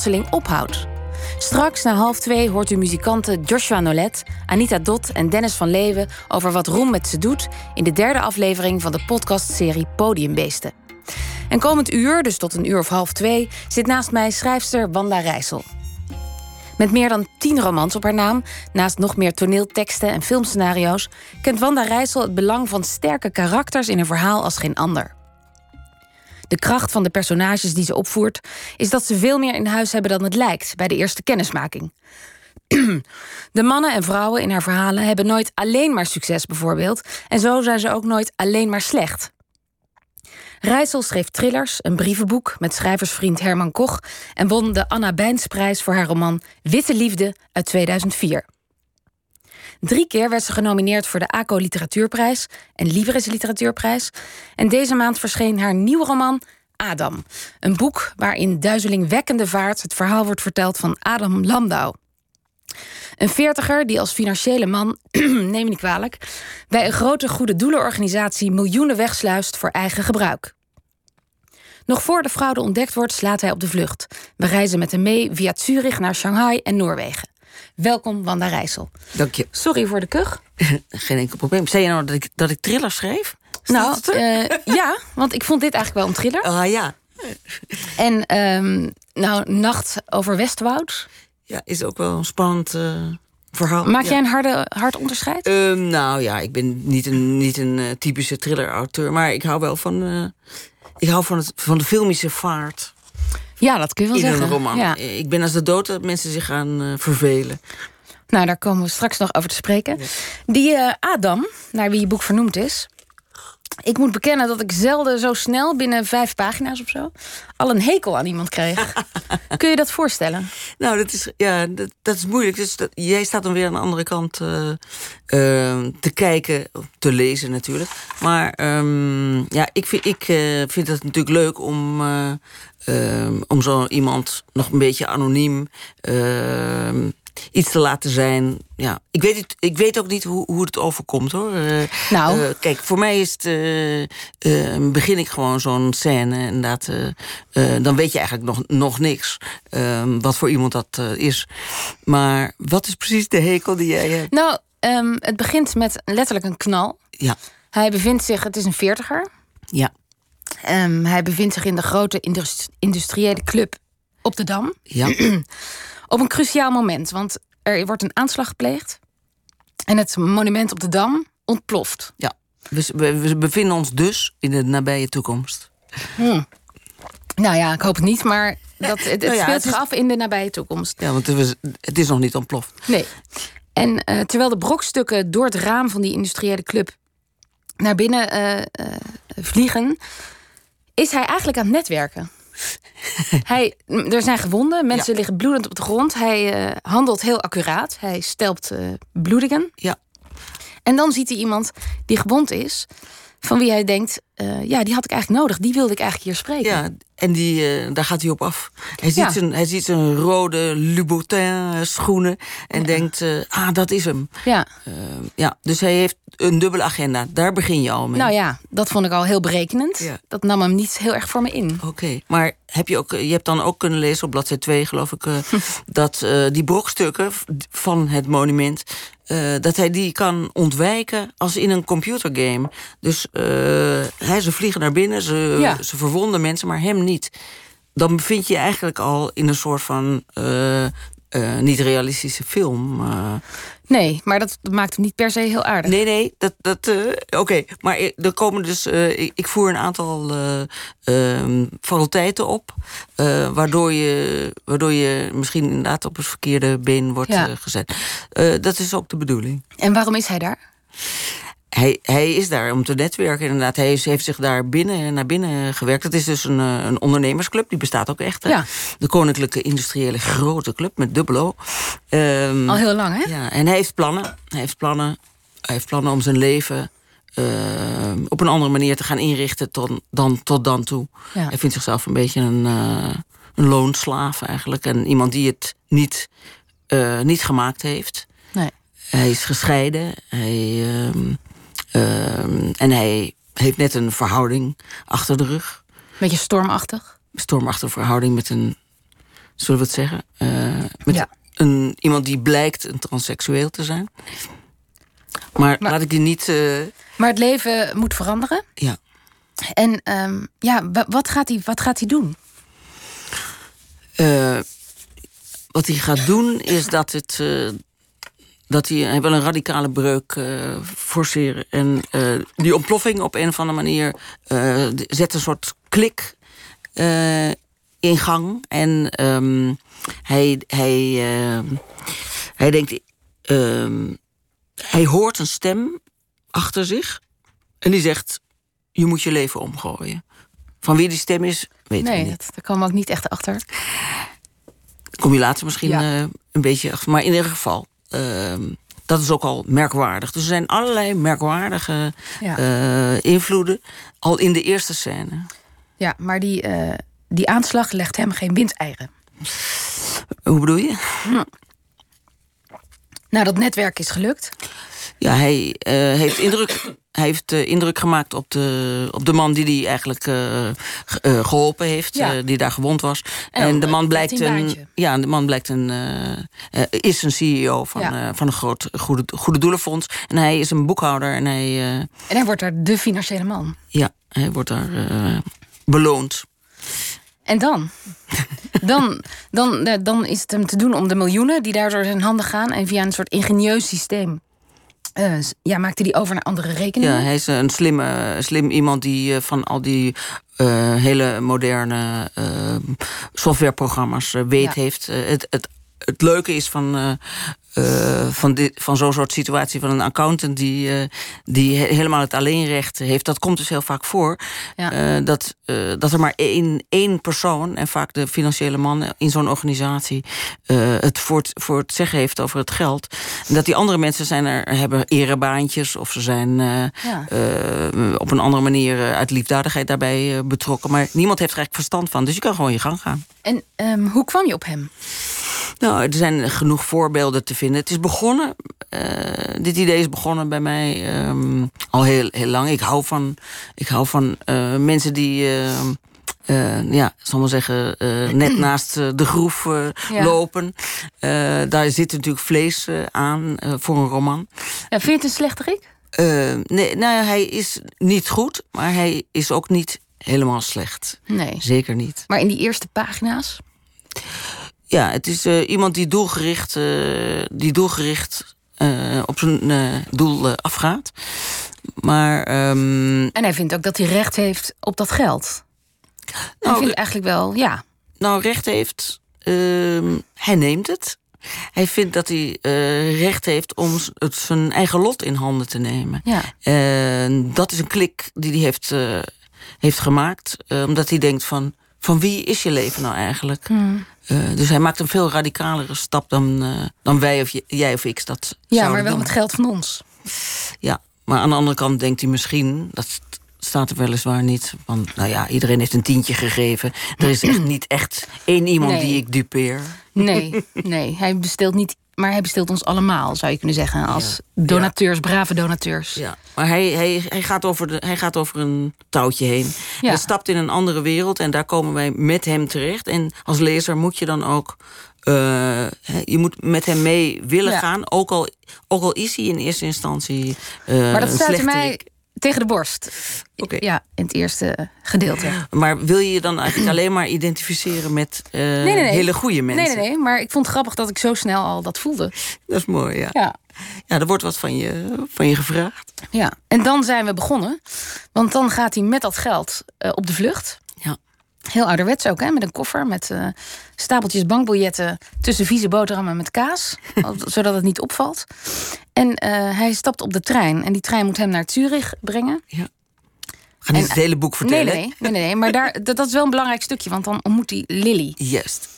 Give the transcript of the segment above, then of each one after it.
plotseling ophoudt. Straks na half twee hoort u muzikanten Joshua Nolet, Anita Dot en Dennis van Leeuwen over wat Roem met ze doet in de derde aflevering van de podcastserie Podiumbeesten. En komend uur, dus tot een uur of half twee, zit naast mij schrijfster Wanda Rijssel. Met meer dan tien romans op haar naam, naast nog meer toneelteksten en filmscenario's, kent Wanda Rijssel het belang van sterke karakters in een verhaal als geen ander. De kracht van de personages die ze opvoert is dat ze veel meer in huis hebben dan het lijkt bij de eerste kennismaking. De mannen en vrouwen in haar verhalen hebben nooit alleen maar succes, bijvoorbeeld, en zo zijn ze ook nooit alleen maar slecht. Rijssel schreef thrillers, een brievenboek met schrijversvriend Herman Koch en won de Anna Bijnsprijs voor haar roman Witte Liefde uit 2004. Drie keer werd ze genomineerd voor de ACO Literatuurprijs en Libris Literatuurprijs. En deze maand verscheen haar nieuwe roman Adam. Een boek waarin duizelingwekkende vaart het verhaal wordt verteld van Adam Landau. Een veertiger die als financiële man, neem me niet kwalijk, bij een grote goede doelenorganisatie miljoenen wegsluist voor eigen gebruik. Nog voor de fraude ontdekt wordt, slaat hij op de vlucht. We reizen met hem mee via Zurich naar Shanghai en Noorwegen. Welkom, Wanda Rijssel. Dank je. Sorry voor de kuch. Geen enkel probleem. Zei je nou dat ik, dat ik thriller schreef? nou, uh, ja, want ik vond dit eigenlijk wel een thriller. Ah ja. En um, nou, Nacht over Westwoud. Ja, is ook wel een spannend uh, verhaal. Maak ja. jij een harde, hard onderscheid? Uh, nou ja, ik ben niet een, niet een uh, typische thriller-auteur. Maar ik hou wel van, ik hou van, het, van de filmische vaart. Ja, dat kun je wel in zeggen. een roman. Ja. Ik ben als de dood dat mensen zich gaan vervelen. Nou, daar komen we straks nog over te spreken. Ja. Die Adam, naar wie je boek vernoemd is... Ik moet bekennen dat ik zelden zo snel, binnen vijf pagina's of zo... al een hekel aan iemand kreeg. Kun je dat voorstellen? Nou, dat is, ja, dat, dat is moeilijk. Dus dat, jij staat dan weer aan de andere kant uh, uh, te kijken, te lezen natuurlijk. Maar um, ja, ik, vind, ik uh, vind het natuurlijk leuk om, om zo iemand nog een beetje anoniem ehm, iets te laten zijn. Ja, ik weet, het, ik weet ook niet hoe, hoe het overkomt hoor. Uh, nou. Uh, kijk, voor mij is het. Uh, begin ik gewoon zo'n scène. En dat, dan weet je eigenlijk nog, nog niks. Ehm, wat voor iemand dat is. Maar wat is precies de hekel die jij hebt? Nou, um, het begint met letterlijk een knal. Ja. Hij bevindt zich, het is een veertiger. Ja. Um, hij bevindt zich in de grote industri industriële club op de Dam. Ja. Op een cruciaal moment, want er wordt een aanslag gepleegd. En het monument op de Dam ontploft. Ja, we, we, bevinden ons dus in de nabije toekomst. Hmm. Nou ja, ik hoop het niet, maar dat, het, het nou ja, speelt zich is- af in de nabije toekomst. Ja, want het, was, het is nog niet ontploft. Nee. En eh, terwijl de brokstukken door het raam van die industriële club naar binnen eh, eh, vliegen, is hij eigenlijk aan het netwerken. Hij, er zijn gewonden, mensen Ja. liggen bloedend op de grond. Hij eh, handelt heel accuraat. Hij stelpt eh, bloedingen. Ja. En dan ziet hij iemand die gewond is, van wie hij denkt: eh, ja, die had ik eigenlijk nodig. Die wilde ik eigenlijk hier spreken. Ja, en die, eh, daar gaat hij op af. Hij ziet, Ja. zijn, hij ziet zijn rode Louboutin eh, schoenen en denkt, ah, dat is hem. Ja. Eh, ja, dus hij heeft een dubbele agenda. Daar begin je al mee. Nou ja, dat vond ik al heel berekenend. Ja. Dat nam hem niet heel erg voor me in. Oké, maar heb je, ook, je hebt dan ook kunnen lezen op bladzijde 2, geloof ik, dat die brokstukken van het monument, eh, dat hij die kan ontwijken als in een computergame. Dus eh, hij, ze vliegen naar binnen, ze, Ja. ze verwonden mensen, maar hem niet. Dan bevind je je eigenlijk al in een soort van eh, eh, niet-realistische film. eh. Nee, maar dat maakt hem niet per se heel aardig. Nee, nee, dat. dat eh, Oké, maar er komen dus. ik, ik voer een aantal eh, ehm, faculteiten op. waardoor, je, waardoor je misschien inderdaad op het verkeerde been wordt Ja. gezet. Dat is ook de bedoeling. En waarom is hij daar? Hij, hij is daar om te netwerken, inderdaad. Hij is- heeft zich daar binnen, naar binnen gewerkt. Het is dus een, eh, een ondernemersclub, die bestaat ook echt. Ja. De Koninklijke Industriële Grote Club met dubbel O. Ehm, Al heel lang, hè? ja, en hij heeft plannen. Hij heeft plannen, hij heeft plannen om zijn leven eh, op een andere manier te gaan inrichten tot, dan tot dan toe. Ja. Hij vindt zichzelf een beetje een, eh, een loonslaaf eigenlijk. En iemand die het niet, eh, niet gemaakt heeft. Nee. Hij is gescheiden. Hij, ehm, ehm, en hij heeft net een verhouding achter de rug. Beetje stormachtig. Stormachtige verhouding met een zullen we het zeggen. met Ja. een, iemand die blijkt een transseksueel te zijn. Maar, Maar- laat ik die niet... eh, Maar het leven moet veranderen. ja. En ehm, ja, wa- wat gaat, hij, wat gaat hij doen? Eh, wat hij gaat doen is dat het. eh, dat hij, hij wil een radicale breuk eh, forceren. En eh, die ontploffing op een of andere manier eh, zet een soort klik eh, in gang. En ehm, hij, hij, hij denkt. ehm, hij hoort een stem achter zich. En die zegt: Je moet je leven omgooien. Van wie die stem is, weet ik Nee, niet. dat, daar we ook niet echt achter. Kom je later misschien Ja. eh, een beetje achter. Maar in ieder geval, dat is ook al merkwaardig. Dus er zijn allerlei merkwaardige Ja. eh, invloeden al in de eerste scène. Ja, maar die, eh, die aanslag legt hem geen windeieren. Hoe bedoel je? Nou, dat netwerk is gelukt. Ja, hij eh, heeft indruk. Hij heeft eh, indruk gemaakt op de, op de man die hij eigenlijk eh, eh, geholpen heeft, Ja. die daar gewond was. En En, de man blijkt een ja, de man blijkt een, is een CEO van, Ja. van een groot goede, goede doelenfonds. En hij is een boekhouder en hij, En hij wordt daar de financiële man. ja, hij wordt daar beloond. En dan? Dan, dan, dan is het hem te doen om de miljoenen die daar door zijn handen gaan. En via een soort ingenieus systeem. Eh, s- ja, maakte die over naar andere rekeningen. Ja, hij is een slimme, slim iemand die eh, van al die eh, hele moderne eh, softwareprogramma's eh, weet Ja. heeft. Eh, het, het, het leuke is van, eh, van, dit, van zo'n soort situatie van een accountant die, eh, die he- helemaal het alleenrecht heeft. Dat komt dus heel vaak voor. Ja. eh, dat, dat er maar één, één persoon, en vaak de financiële man in zo'n organisatie, het voor, het voor het zeggen heeft over het geld. En dat die andere mensen zijn er, hebben erebaantjes of ze zijn Ja. op een andere manier uit liefdadigheid daarbij betrokken. Maar niemand heeft er eigenlijk verstand van. Dus je kan gewoon je gang gaan. En ehm, hoe kwam je op hem? Nou, er zijn genoeg voorbeelden te vinden. Het is begonnen, eh, dit idee is begonnen bij mij ehm, al heel, heel lang. Ik hou van, ik hou van eh, mensen die, eh, ja, zal maar zeggen, net naast de groef Ja. lopen. Daar zit natuurlijk vlees aan voor een roman. Ja, vind je het een slechterik? Nee, nou, hij is niet goed, maar hij is ook niet helemaal slecht. Nee. Zeker niet. Maar in die eerste pagina's? Ja, het is eh, iemand die doelgericht, eh, die doelgericht eh, op zijn doel afgaat. Maar ehm, En hij vindt ook dat hij recht heeft op dat geld. hij nou, vindt eigenlijk wel, ja. nou, recht heeft, ehm, hij neemt het. Hij vindt dat hij recht heeft om het zijn eigen lot in handen te nemen. ja. En dat is een klik die hij heeft, heeft gemaakt. omdat hij denkt van, van wie is je leven nou eigenlijk? Hmm. Eh, dus hij maakt een veel radicalere stap dan, eh, dan wij of jij of ik dat Ja, maar wel doen. met geld van ons. Ja, maar aan de andere kant denkt hij misschien... dat st- staat er weliswaar niet. Want nou ja, iedereen heeft een tientje gegeven. Er is echt niet echt één iemand Nee. die ik dupeer. Nee, nee. Hij besteelt niet, maar hij besteelt ons allemaal, zou je kunnen zeggen. Als donateurs, brave donateurs. Ja, maar hij, hij, hij, gaat over de, hij gaat over een touwtje heen. Ja. Hij stapt in een andere wereld en daar komen wij met hem terecht. En als lezer moet je dan ook... eh, je moet met hem mee willen gaan. Ook al, ook al is hij in eerste instantie uh, Maar dat staat slecht mij tegen de borst. Ja, in het eerste gedeelte. Maar wil je je dan eigenlijk alleen maar identificeren met eh, Nee, nee, nee. hele goede mensen? Nee, nee, nee. Maar ik vond het grappig dat ik zo snel al dat voelde. Dat is mooi, ja. Ja. Ja, er wordt wat van je, van je gevraagd. ja. En dan zijn we begonnen. Want dan gaat hij met dat geld eh, op de vlucht. Heel ouderwets ook, hè? met een koffer, met eh, stapeltjes bankbiljetten tussen vieze boterhammen met kaas, zodat het niet opvalt. En eh, hij stapt op de trein en die trein moet hem naar Zurich brengen. ja. Ik ga niet En- het hele boek Nee, vertellen. nee, nee, nee, nee, maar daar, dat, dat is wel een belangrijk stukje, want dan ontmoet hij Lily, Juist.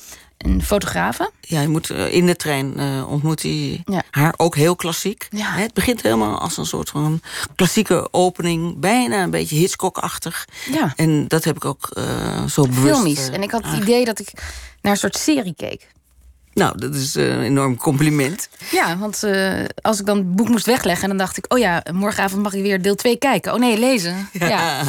Een fotografe. Ja, hij moet, eh, in de trein eh, ontmoet hij Ja. haar, ook heel klassiek. Ja. Het begint helemaal als een soort van klassieke opening. Bijna een beetje Hitchcock-achtig. Ja, En dat heb ik ook eh, zo bewust... filmisch. En ik had het idee dat ik naar een soort serie keek. Nou, dat is een enorm compliment. Ja, want als ik dan het boek moest wegleggen... dan dacht ik, oh ja, morgenavond mag ik weer deel 2 kijken. Oh nee, lezen. Ja,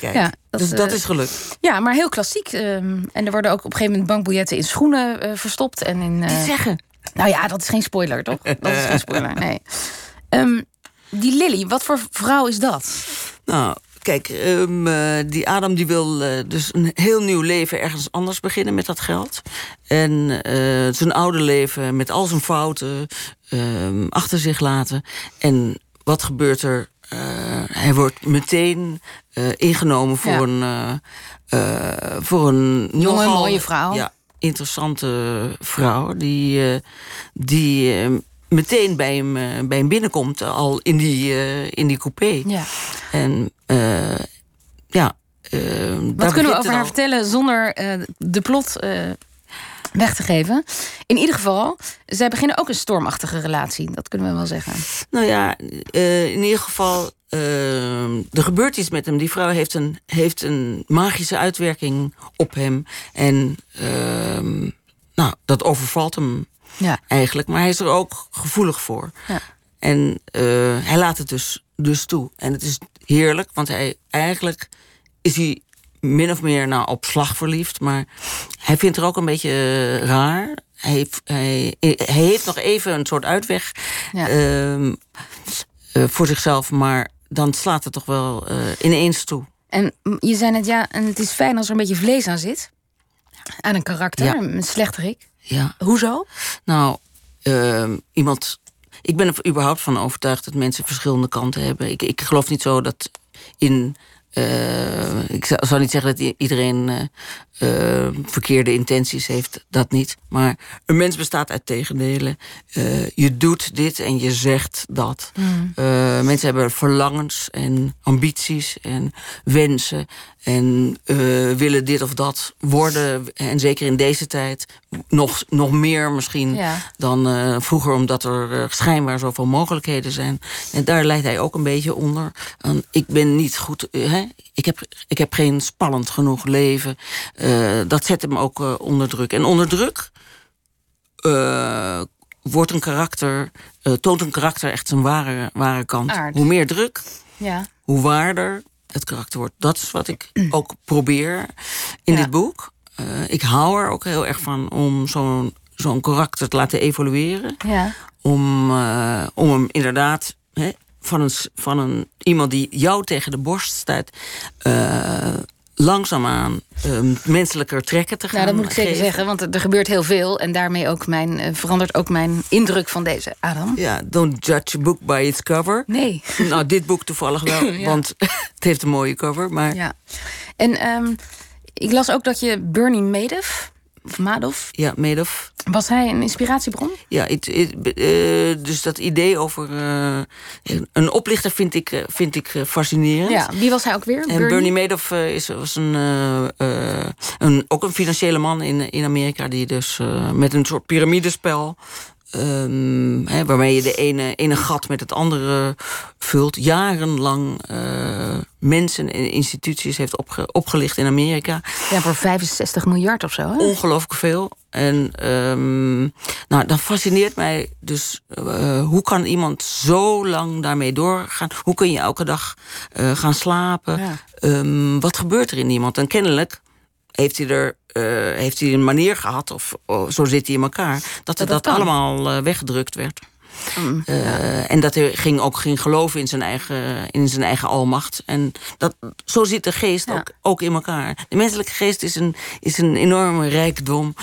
ja dat, dus dat is gelukt. Ja, maar heel klassiek. Ehm, en er worden ook op een gegeven moment bankbiljetten in schoenen verstopt. En in, Die zeggen. Nou ja, dat is geen spoiler, toch? Dat is geen spoiler, nee. Um, die Lily, wat voor vrouw is dat? Nou, kijk, um, die Adam die wil uh, dus een heel nieuw leven ergens anders beginnen met dat geld. En uh, zijn oude leven met al zijn fouten um, achter zich laten. En wat gebeurt er? hij wordt meteen ingenomen voor een, voor een jonge, nogal, mooie vrouw. Ja, interessante vrouw die, die meteen bij hem, eh, bij hem binnenkomt, al in die, uh, in die coupé. Ja. En ja. Wat kunnen we over haar vertellen zonder de plot weg te geven? In ieder geval, zij beginnen ook een stormachtige relatie. Dat kunnen we wel zeggen. Nou ja, in ieder geval. er gebeurt iets met hem. Die vrouw heeft een, heeft een magische uitwerking op hem. En ehm, nou, dat overvalt hem ja. Eigenlijk. Maar hij is er ook gevoelig voor. Ja. En uh, hij laat het dus, dus toe. En het is heerlijk, want hij eigenlijk is hij min of meer nou, op slag verliefd. Maar hij vindt er ook een beetje uh, raar. Hij heeft, hij, hij, heeft nog even een soort uitweg ja. uh, uh, voor zichzelf. Maar dan slaat het toch wel ineens toe. En je zei net, ja, en het is fijn als er een beetje vlees aan zit. Aan een karakter, ja. een slechterik. Ja. Hoezo? Nou, uh, iemand. Ik ben er überhaupt van overtuigd dat mensen verschillende kanten hebben. Ik, ik geloof niet zo dat in uh, ik zou, niet zeggen dat iedereen uh, uh, verkeerde intenties heeft, dat niet. Maar een mens bestaat uit tegendelen. je doet dit en je zegt dat. Mm. mensen hebben verlangens en ambities en wensen. En willen dit of dat worden. En zeker in deze tijd nog, nog meer misschien dan vroeger, omdat er schijnbaar zoveel mogelijkheden zijn. En daar leidt hij ook een beetje onder. ik ben niet goed. Hè? Ik, heb, ik heb geen spannend genoeg leven. Uh, dat zet hem ook uh, onder druk. En onder druk uh, wordt een karakter, toont een karakter echt zijn ware, ware kant. Aard. Hoe meer druk, ja. hoe waarder het karakter wordt. Dat is wat ik ook probeer in ja. dit boek. ik hou er ook heel erg van om zo'n zo'n karakter te laten evolueren. Ja. Om, om hem inderdaad hè, van, een, van een, iemand die jou tegen de borst staat. Langzaamaan uh, menselijker trekken te gaan. Nou, dat moet ik zeker zeggen, want er gebeurt heel veel. En daarmee ook mijn, uh, verandert ook mijn indruk van deze Adam. Ja, don't judge a book by its cover. Nee. Nou, dit boek toevallig wel, ja. want het heeft een mooie cover. Maar... Ja. En um, ik las ook dat je Bernie Madoff of Madoff. Ja, Madoff. Was hij een inspiratiebron? Ja, uh, dus dat idee over uh, een oplichter vind ik, uh, vind ik fascinerend. Ja, wie was hij ook weer? En Bernie, Bernie Madoff is, was een, een, ook een financiële man in, in Amerika... die dus met een soort piramidespel Um, he, waarmee je de ene, ene gat met het andere vult. Jarenlang uh, mensen en instituties heeft opge, opgelicht in Amerika. Ja, voor 65 miljard of zo. Hè? Ongelooflijk veel. En um, nou, dan fascineert mij dus uh, hoe kan iemand zo lang daarmee doorgaan? Hoe kun je elke dag uh, gaan slapen? Ja. Um, wat gebeurt er in iemand? En kennelijk heeft hij er uh, heeft hij een manier gehad, of oh, zo zit hij in elkaar, dat dat, dat allemaal uh, weggedrukt werd. Mm, uh, ja. En dat hij ging ook ging geloven in zijn eigen, in zijn eigen almacht. En dat, zo zit de geest ja. ook, ook in elkaar. De menselijke geest is een, is een enorme rijkdom.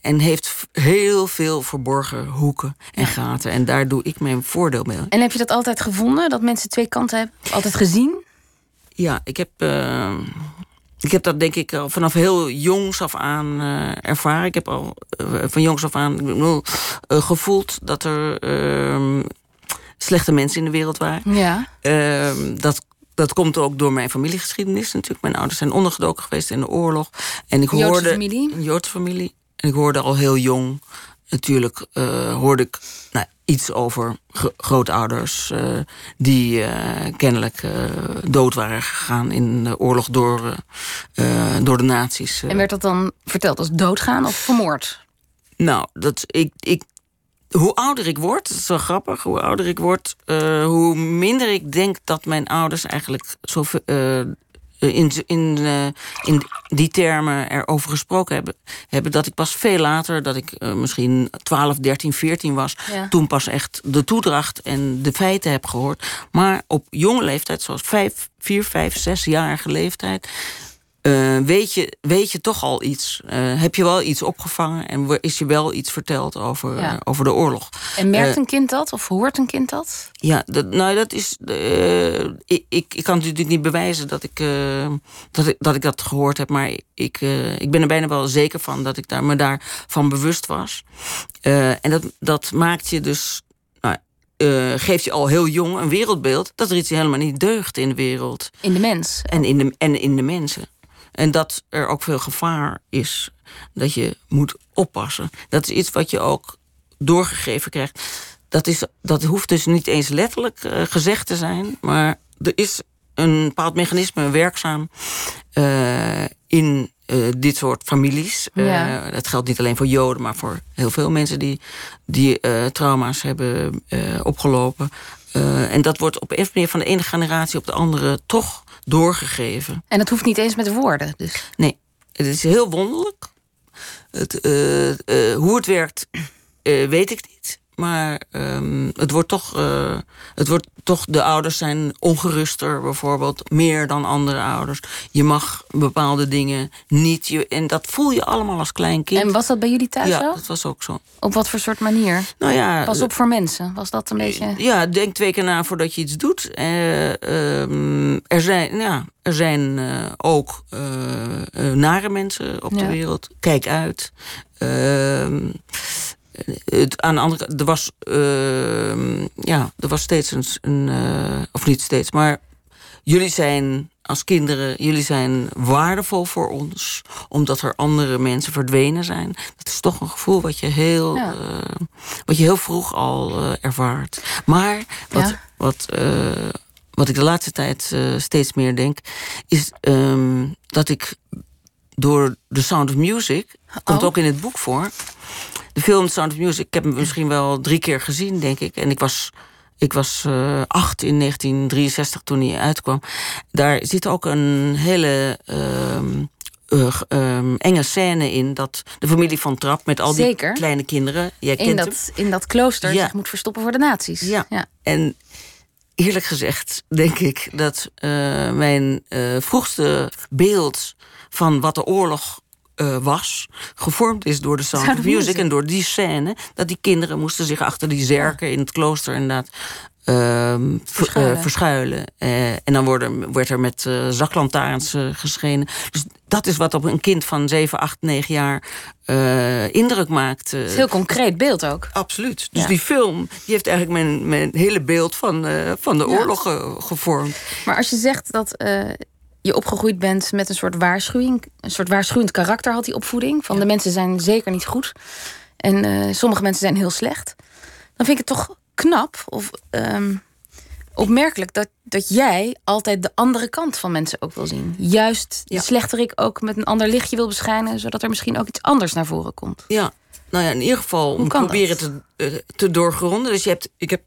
en heeft heel veel verborgen hoeken en gaten. En daar doe ik mijn voordeel mee. En heb je dat altijd gevonden, dat mensen twee kanten hebben? Altijd gezien? Ja, ik heb ik heb dat denk ik al vanaf heel jongs af aan uh, ervaren. Ik heb al uh, van jongs af aan uh, gevoeld dat er ehm, slechte mensen in de wereld waren. Ja. Ehm, dat, dat komt ook door mijn familiegeschiedenis natuurlijk. Mijn ouders zijn ondergedoken geweest in de oorlog. En ik Joodse hoorde, familie? Een Joodse familie. En ik hoorde al heel jong natuurlijk hoorde ik nou, iets over grootouders uh, die uh, kennelijk uh, dood waren gegaan in de oorlog door, door de nazi's. En werd dat dan verteld als doodgaan of vermoord? Nou, dat, ik, ik, hoe ouder ik word, dat is wel grappig, hoe ouder ik word, uh, hoe minder ik denk dat mijn ouders eigenlijk zo, uh, in, in, uh, in die termen erover gesproken hebben, hebben. Dat ik pas veel later, dat ik misschien 12, 13, 14 was, ja. toen pas echt de toedracht en de feiten heb gehoord. Maar op jonge leeftijd, zoals 5, 4, 5, 6-jarige leeftijd, uh, weet, je, weet je toch al iets? Uh, heb je wel iets opgevangen en is je wel iets verteld over, ja. uh, over de oorlog? En merkt een kind dat of hoort een kind dat? Ja, dat, nou dat is. ik, ik, ik kan natuurlijk niet bewijzen dat ik, dat, ik, dat ik dat gehoord heb, maar ik, ik ben er bijna wel zeker van dat ik daar, me daarvan bewust was. en dat, dat maakt je dus uh, geeft je al heel jong een wereldbeeld dat er iets helemaal niet deugt in de wereld. In de mens. En in de, en in de mensen. En dat er ook veel gevaar is. Dat je moet oppassen. Dat is iets wat je ook doorgegeven krijgt. Dat, is, dat hoeft dus niet eens letterlijk uh, gezegd te zijn. Maar er is een bepaald mechanisme werkzaam uh, in uh, dit soort families. Ja. dat geldt niet alleen voor Joden, maar voor heel veel mensen die, die trauma's hebben opgelopen. en dat wordt op een manier van de ene generatie op de andere toch doorgegeven. En het hoeft niet eens met woorden, dus? Nee, het is heel wonderlijk. Het, uh, uh, hoe het werkt, uh, weet ik niet. Maar um, het wordt toch, uh, het wordt toch, de ouders zijn ongeruster bijvoorbeeld, meer dan andere ouders. Je mag bepaalde dingen niet. Je, en dat voel je allemaal als klein kind. En was dat bij jullie thuis ja, zo? dat was ook zo. Op wat voor soort manier? Nou ja, Pas op voor mensen, was dat een beetje... Ja, denk twee keer na voordat je iets doet. Uh, um, er zijn, ja, er zijn uh, ook nare mensen op ja. de wereld. Kijk uit. Ehm, het, aan de andere kant, er was, uh, ja, er was steeds een, een uh, of niet steeds, maar jullie zijn als kinderen, jullie zijn waardevol voor ons, omdat er andere mensen verdwenen zijn. Dat is toch een gevoel wat je heel, ja. uh, wat je heel vroeg al uh, ervaart. Maar wat, ja. wat, wat ik de laatste tijd steeds meer denk, is um, dat ik door The Sound of Music, komt oh. ook in het boek voor de film Sound of Music, ik heb hem misschien wel drie keer gezien, denk ik. En ik was, ik was uh, acht in 1963 toen hij uitkwam. Daar zit ook een hele uh, uh, um, enge scène in. Dat de familie van Trap met al die Zeker. kleine kinderen. Jij in, kent dat, in dat klooster ja. zich moet verstoppen voor de nazi's. Ja. ja. En eerlijk gezegd denk ik dat uh, mijn uh, vroegste beeld van wat de oorlog uh, was, gevormd is door de Sound, Sound of Music, Music en door die scène, dat die kinderen moesten zich achter die zerken ja. in het klooster inderdaad uh, verschuilen. Uh, verschuilen. en dan worden, werd er met zaklantaarns geschenen. Dus dat is wat op een kind van 7, 8, 9 jaar indruk maakt. Het is heel concreet beeld ook. Absoluut. Dus ja. die film die heeft eigenlijk mijn, mijn hele beeld van, van de oorlog ja. gevormd. Maar als je zegt dat je opgegroeid bent met een soort waarschuwing. Een soort waarschuwend karakter had die opvoeding. Van ja. de mensen zijn zeker niet goed. En uh, sommige mensen zijn heel slecht. Dan vind ik het toch knap of um, opmerkelijk dat, dat jij altijd de andere kant van mensen ook wil zien. Juist de ja. slechterik ook met een ander lichtje wil beschijnen, zodat er misschien ook iets anders naar voren komt. Ja, nou ja, in ieder geval om proberen te, uh, te doorgronden. Dus je hebt, ik heb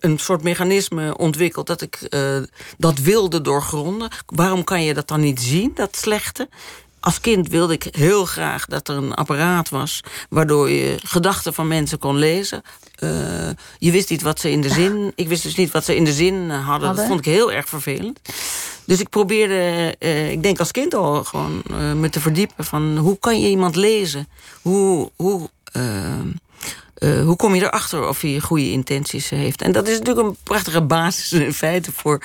een soort mechanisme ontwikkeld dat ik uh, dat wilde doorgronden. Waarom kan je dat dan niet zien, dat slechte? Als kind wilde ik heel graag dat er een apparaat was... waardoor je gedachten van mensen kon lezen. Uh, je wist niet wat ze in de zin... Ik wist dus niet wat ze in de zin hadden. hadden. Dat vond ik heel erg vervelend. Dus ik probeerde, uh, ik denk als kind al gewoon uh, me te verdiepen... van hoe kan je iemand lezen? Hoe... hoe uh, hoe kom je erachter of hij goede intenties heeft? En dat is natuurlijk een prachtige basis in feite voor,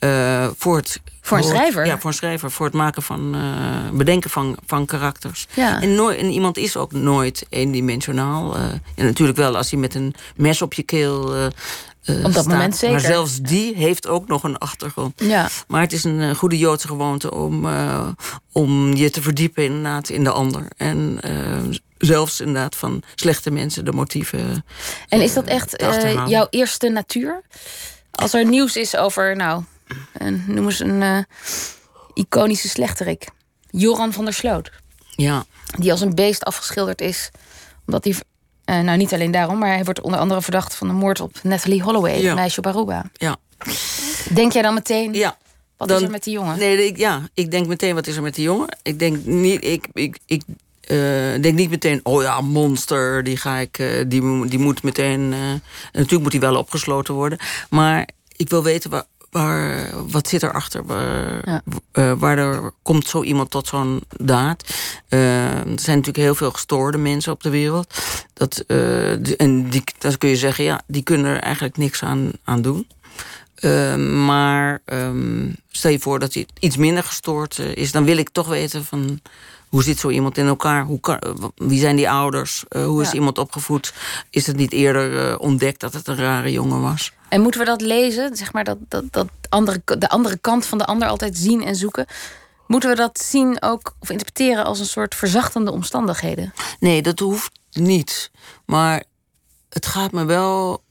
uh, voor het. Voor een schrijver? Ja, voor een schrijver. Voor het maken van. Uh, bedenken van, van karakters. Ja. En, nooit, en iemand is ook nooit eendimensionaal. en natuurlijk wel als hij met een mes op je keel. Uh, op dat staat. moment zeker. Maar zelfs die heeft ook nog een achtergrond. Ja. Maar het is een uh, goede Joodse gewoonte om, uh, om je te verdiepen inderdaad in de ander. En zelfs inderdaad van slechte mensen de motieven. En is dat echt jouw eerste natuur? Als er nieuws is over, nou, een, noem eens een iconische slechterik. Joran van der Sloot. Ja. Die als een beest afgeschilderd is Omdat hij, uh, nou niet alleen daarom, maar hij wordt onder andere verdacht van de moord op Natalie Holloway, ja. meisje op Aruba. Ja. Denk jij dan meteen? Ja. Wat is er met die jongen? Nee, ik, ja, ik denk meteen wat is er met die jongen. Ik denk niet, ik, ik, ik uh, denk niet meteen, oh ja, monster, die ga ik, uh, die, die moet meteen. Uh, natuurlijk moet hij wel opgesloten worden. Maar ik wil weten waar, waar wat zit erachter? Waar, ja. waardoor komt zo iemand tot zo'n daad? er zijn natuurlijk heel veel gestoorde mensen op de wereld. Dat, en die, dat kun je zeggen, ja, die kunnen er eigenlijk niks aan, aan doen. maar um, stel je voor dat hij iets minder gestoord is, dan wil ik toch weten van hoe zit zo iemand in elkaar? Hoe kan, wie zijn die ouders? Uh, hoe is ja. iemand opgevoed? Is het niet eerder uh, ontdekt dat het een rare jongen was? En moeten we dat lezen? Zeg maar dat, dat, dat andere, de andere kant van de ander altijd zien en zoeken. Moeten we dat zien ook of interpreteren als een soort verzachtende omstandigheden? Nee, dat hoeft niet. Maar het gaat me wel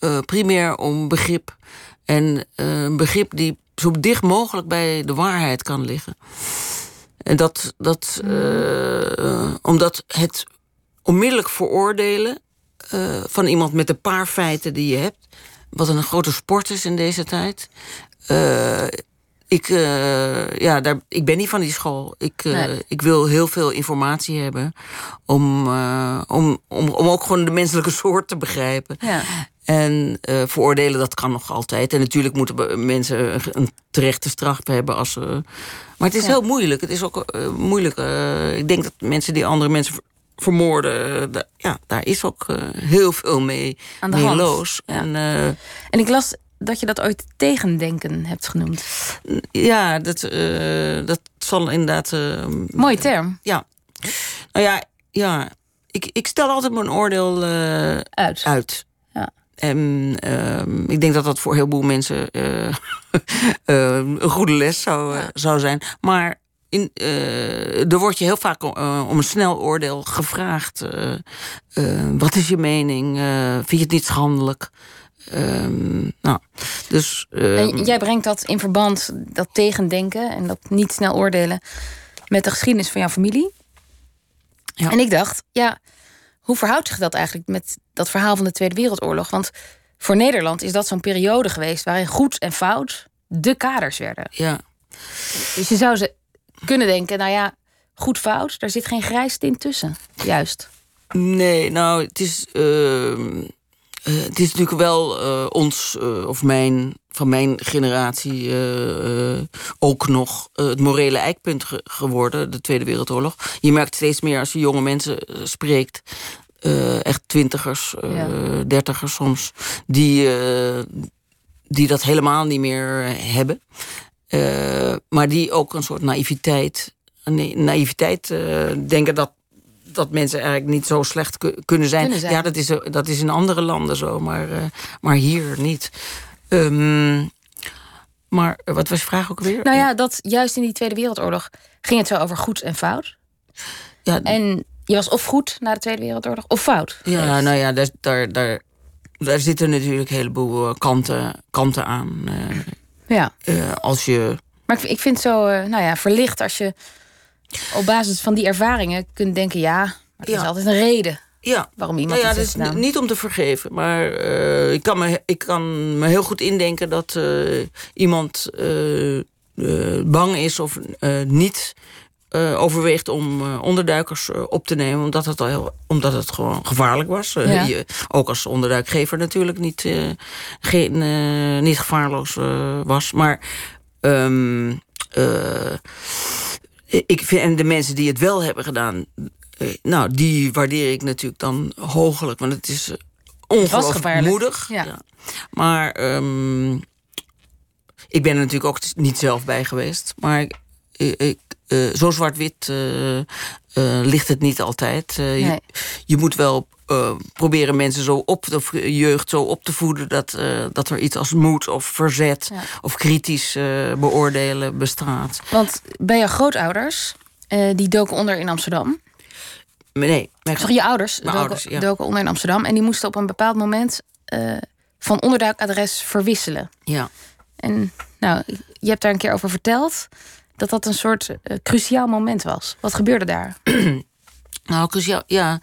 uh, primair om begrip. En een begrip die zo dicht mogelijk bij de waarheid kan liggen. En dat, dat uh, omdat het onmiddellijk veroordelen uh, van iemand met de paar feiten die je hebt, wat een grote sport is in deze tijd. ik, ja, daar, ik ben niet van die school. Ik, nee. ik wil heel veel informatie hebben om, om, om, om ook gewoon de menselijke soort te begrijpen. Ja. En uh, veroordelen, dat kan nog altijd. En natuurlijk moeten mensen een terechte straf hebben als ze. Maar het is ja. heel moeilijk. Het is ook uh, moeilijk. Uh, ik denk dat mensen die andere mensen vermoorden, ja, daar is ook heel veel mee, Aan de mee hand. los. Ja. En, en ik las dat je dat ooit tegendenken hebt genoemd. Ja, dat, dat zal inderdaad. Mooie term. Ja. Nou ja, ja. Ik, ik stel altijd mijn oordeel uit. uit. En uh, ik denk dat dat voor heel veel mensen uh, uh, een goede les zou, ja. zou zijn. Maar in, er wordt je heel vaak om een snel oordeel gevraagd. wat is je mening? vind je het niet schandelijk? Ehm, nou, dus, en jij brengt dat in verband, dat tegendenken en dat niet snel oordelen, met de geschiedenis van jouw familie. Ja. En ik dacht, ja, hoe verhoudt zich dat eigenlijk met dat verhaal van de Tweede Wereldoorlog? Want voor Nederland is dat zo'n periode geweest waarin goed en fout de kaders werden. Ja. Dus je zou ze kunnen denken, nou ja, goed fout, daar zit geen grijs tint tussen. Juist. Nee, nou, het is. Uh, uh, het is natuurlijk wel uh, ons, of mijn, van mijn generatie, ook nog het morele eikpunt ge geworden, de Tweede Wereldoorlog. Je merkt steeds meer als je jonge mensen spreekt, echt twintigers, Ja. dertigers soms, die, die dat helemaal niet meer hebben. maar die ook een soort naïviteit, naïviteit denken dat dat mensen eigenlijk niet zo slecht kunnen zijn. Kunnen zijn. Ja, dat is, dat is in andere landen zo, maar, maar hier niet. Um, maar wat was je vraag ook weer? Nou ja, dat juist in die Tweede Wereldoorlog ging het zo over goed en fout. Ja, en je was of goed na de Tweede Wereldoorlog of fout. Ja, nou ja, daar, daar, daar, daar zitten natuurlijk een heleboel kanten, kanten aan. Uh, ja. Uh, als je. Maar ik, ik vind het zo, nou ja, verlicht als je op basis van die ervaringen kunt denken... ja, maar er is Ja. altijd een reden Ja, waarom iemand ja, iets dat is gedaan. niet om te vergeven, maar eh, ik, kan me, ik kan me heel goed indenken dat eh, iemand eh, bang is of niet overweegt om onderduikers op te nemen, omdat het, al heel, omdat het gewoon gevaarlijk was. Ja. je- ook als onderduikgever natuurlijk niet, geen, niet gevaarloos was. Maar ehm, eh, ik vind, en de mensen die het wel hebben gedaan, nou, die waardeer ik natuurlijk dan hoogelijk. Want het is eh, ongelooflijk moedig. Ja. Maar ehm, ik ben er natuurlijk ook niet zelf bij geweest. Maar ik, ik, eh, zo zwart-wit eh, eh, ligt het niet altijd. Eh, je, moet wel eh, proberen mensen zo op, of jeugd zo op te voeden dat, eh, dat er iets als moed of verzet Ja. of kritisch eh, beoordelen bestaat. Want bij jouw grootouders, eh, die doken onder in Amsterdam. Nee, Sorry, je ouders, doken, ouders, ja. doken onder in Amsterdam. En die moesten op een bepaald moment eh, van onderduikadres verwisselen. ja. En nou, je hebt daar een keer over verteld dat dat een soort eh, cruciaal moment was. Wat gebeurde daar? Nou, cruciaal, ja.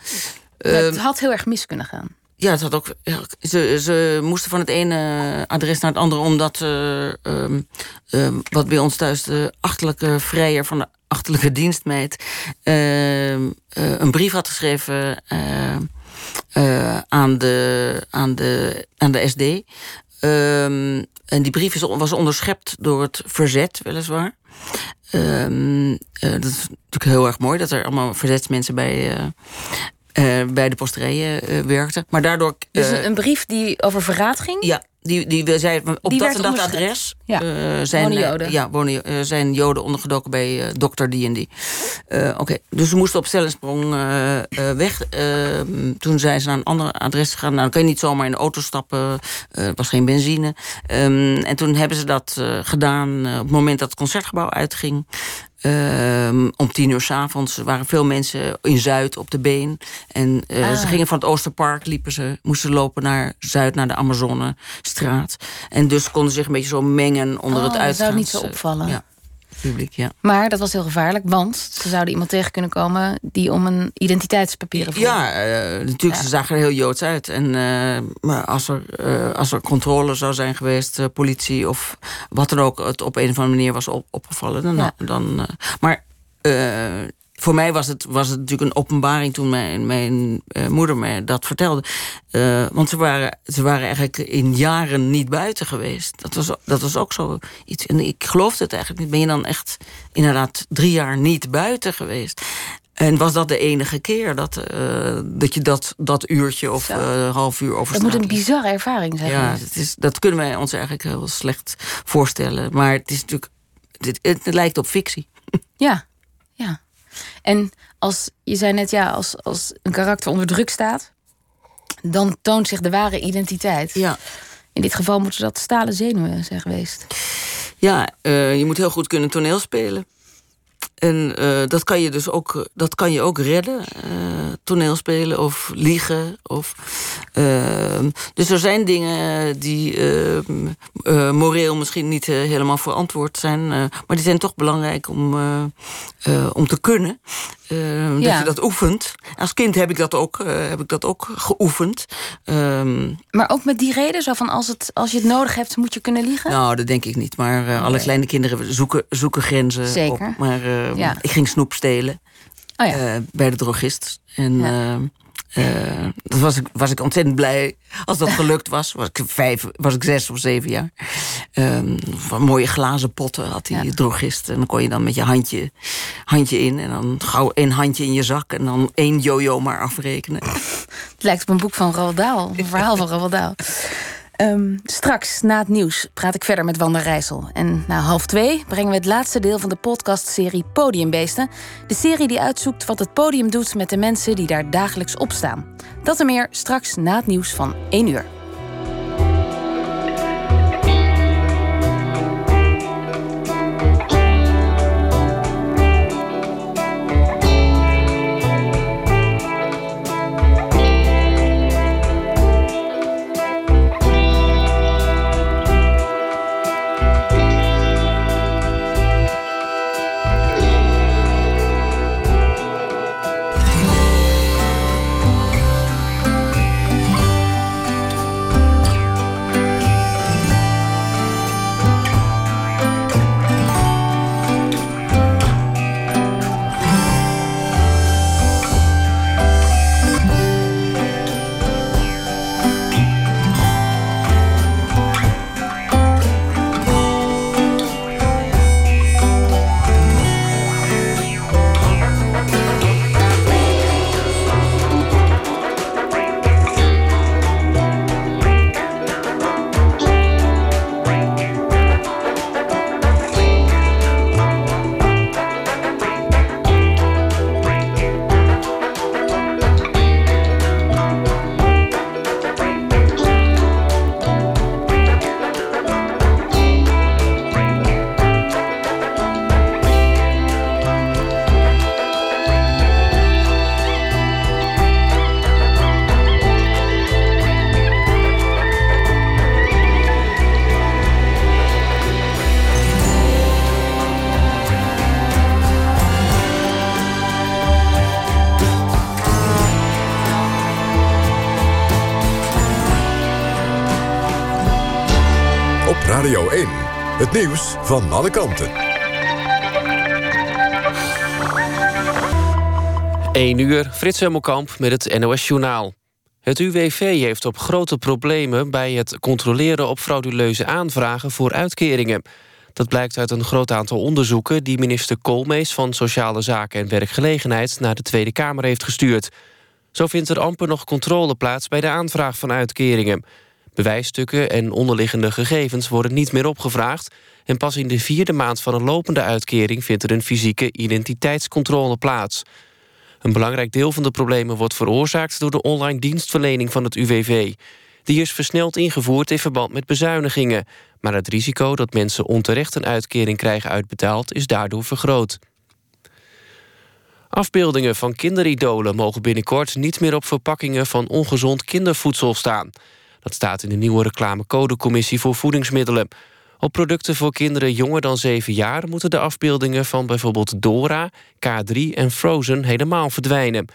het had heel erg mis kunnen gaan. Ja, het had ook. ze, ze moesten van het ene adres naar het andere, omdat ehm, ehm, wat bij ons thuis de achterlijke vrijer van de achterlijke dienstmeid ehm, een brief had geschreven aan, de, aan, de, aan de SD. en die brief is, was onderschept door het verzet, weliswaar. dat is natuurlijk heel erg mooi dat er allemaal verzetsmensen bij, uh, bij de posterijen uh, werkte. Maar daardoor. Dus uh, een brief die over verraad ging? Ja, die, die zei op die dat en dat adres ja. zijn, wonen Joden. ja, wonen, zijn Joden ondergedoken bij dokter die en die. Oké, dus ze moesten op stellensprong weg. toen zijn ze naar een ander adres gegaan. Nou, dan kan je niet zomaar in de auto stappen. Er was geen benzine. Um, en toen hebben ze dat gedaan op het moment dat het concertgebouw uitging. Um, om tien uur s'avonds waren veel mensen in Zuid op de been. En uh, ah. ze gingen van het Oosterpark, liepen ze, moesten lopen naar Zuid, naar de Amazonestraat. En dus konden zich een beetje zo mengen onder oh, het uitgaans... dat zou niet zo opvallen. Ja publiek, ja. Maar dat was heel gevaarlijk, want ze zouden iemand tegen kunnen komen die om een identiteitspapieren vroeg. Ja, uh, natuurlijk, ze zagen er heel joods uit. En uh, maar als er, uh, als er controle zou zijn geweest, politie of wat dan ook, het op een of andere manier was op, opgevallen, dan. Ja. dan maar voor mij was het, was het natuurlijk een openbaring toen mijn, mijn uh, moeder me dat vertelde. Uh, want ze waren, ze waren eigenlijk in jaren niet buiten geweest. Dat was, dat was ook zo iets. En ik geloofde het eigenlijk niet. Ben je dan echt inderdaad drie jaar niet buiten geweest? En was dat de enige keer dat, uh, dat je dat, dat uurtje of half uur over Dat moet een bizarre ervaring zijn. Ja, het is, dat kunnen wij ons eigenlijk heel slecht voorstellen. Maar het is natuurlijk. Het, het lijkt op fictie. Ja, ja. En als je zei net, ja, als, als een karakter onder druk staat, dan toont zich de ware identiteit. Ja. In dit geval moeten dat stalen zenuwen zijn geweest. Ja, uh, je moet heel goed kunnen toneelspelen. En uh, dat kan je dus ook, dat kan je ook redden. Uh, toneelspelen of liegen. Of, uh, dus er zijn dingen die moreel misschien niet helemaal verantwoord zijn. maar die zijn toch belangrijk om, om te kunnen. Ja. Dat je dat oefent. Als kind heb ik dat ook, heb ik dat ook geoefend. Ehm, maar ook met die reden? Zo van als, het, als je het nodig hebt, moet je kunnen liegen? Nou, dat denk ik niet. Maar nee. alle kleine kinderen zoeken, zoeken grenzen Zeker. op. Maar ja. ik ging snoep stelen oh ja. uh, bij de drogist. En ja. uh, dat was ik, was ik ontzettend blij als dat gelukt was. Was ik, vijf, was ik zes of zeven jaar. Um, mooie glazen potten had die ja. drogist. En dan kon je dan met je handje, handje in. En dan gauw één handje in je zak. En dan één jojo maar afrekenen. Het lijkt op een boek van Roald Dahl. Een verhaal van Roald Dahl. Um, straks, na het nieuws, praat ik verder met Wanda Rijssel. En na half twee brengen we het laatste deel van de podcastserie Podiumbeesten. De serie die uitzoekt wat het podium doet met de mensen die daar dagelijks op staan. Dat en meer straks na het nieuws van 1 uur. Nieuws van alle kanten. 1 uur, Frits Hemmelkamp met het NOS-journaal. Het UWV heeft op grote problemen bij het controleren op frauduleuze aanvragen voor uitkeringen. Dat blijkt uit een groot aantal onderzoeken die minister Koolmees van Sociale Zaken en Werkgelegenheid naar de Tweede Kamer heeft gestuurd. Zo vindt er amper nog controle plaats bij de aanvraag van uitkeringen. Bewijsstukken en onderliggende gegevens worden niet meer opgevraagd... en pas in de vierde maand van een lopende uitkering... vindt er een fysieke identiteitscontrole plaats. Een belangrijk deel van de problemen wordt veroorzaakt... door de online dienstverlening van het UWV. Die is versneld ingevoerd in verband met bezuinigingen. Maar het risico dat mensen onterecht een uitkering krijgen uitbetaald... is daardoor vergroot. Afbeeldingen van kinderidolen mogen binnenkort niet meer op verpakkingen van ongezond kindervoedsel staan. Dat staat in de nieuwe reclamecodecommissie voor voedingsmiddelen. Op producten voor kinderen jonger dan 7 jaar moeten de afbeeldingen van bijvoorbeeld Dora, K3 en Frozen helemaal verdwijnen.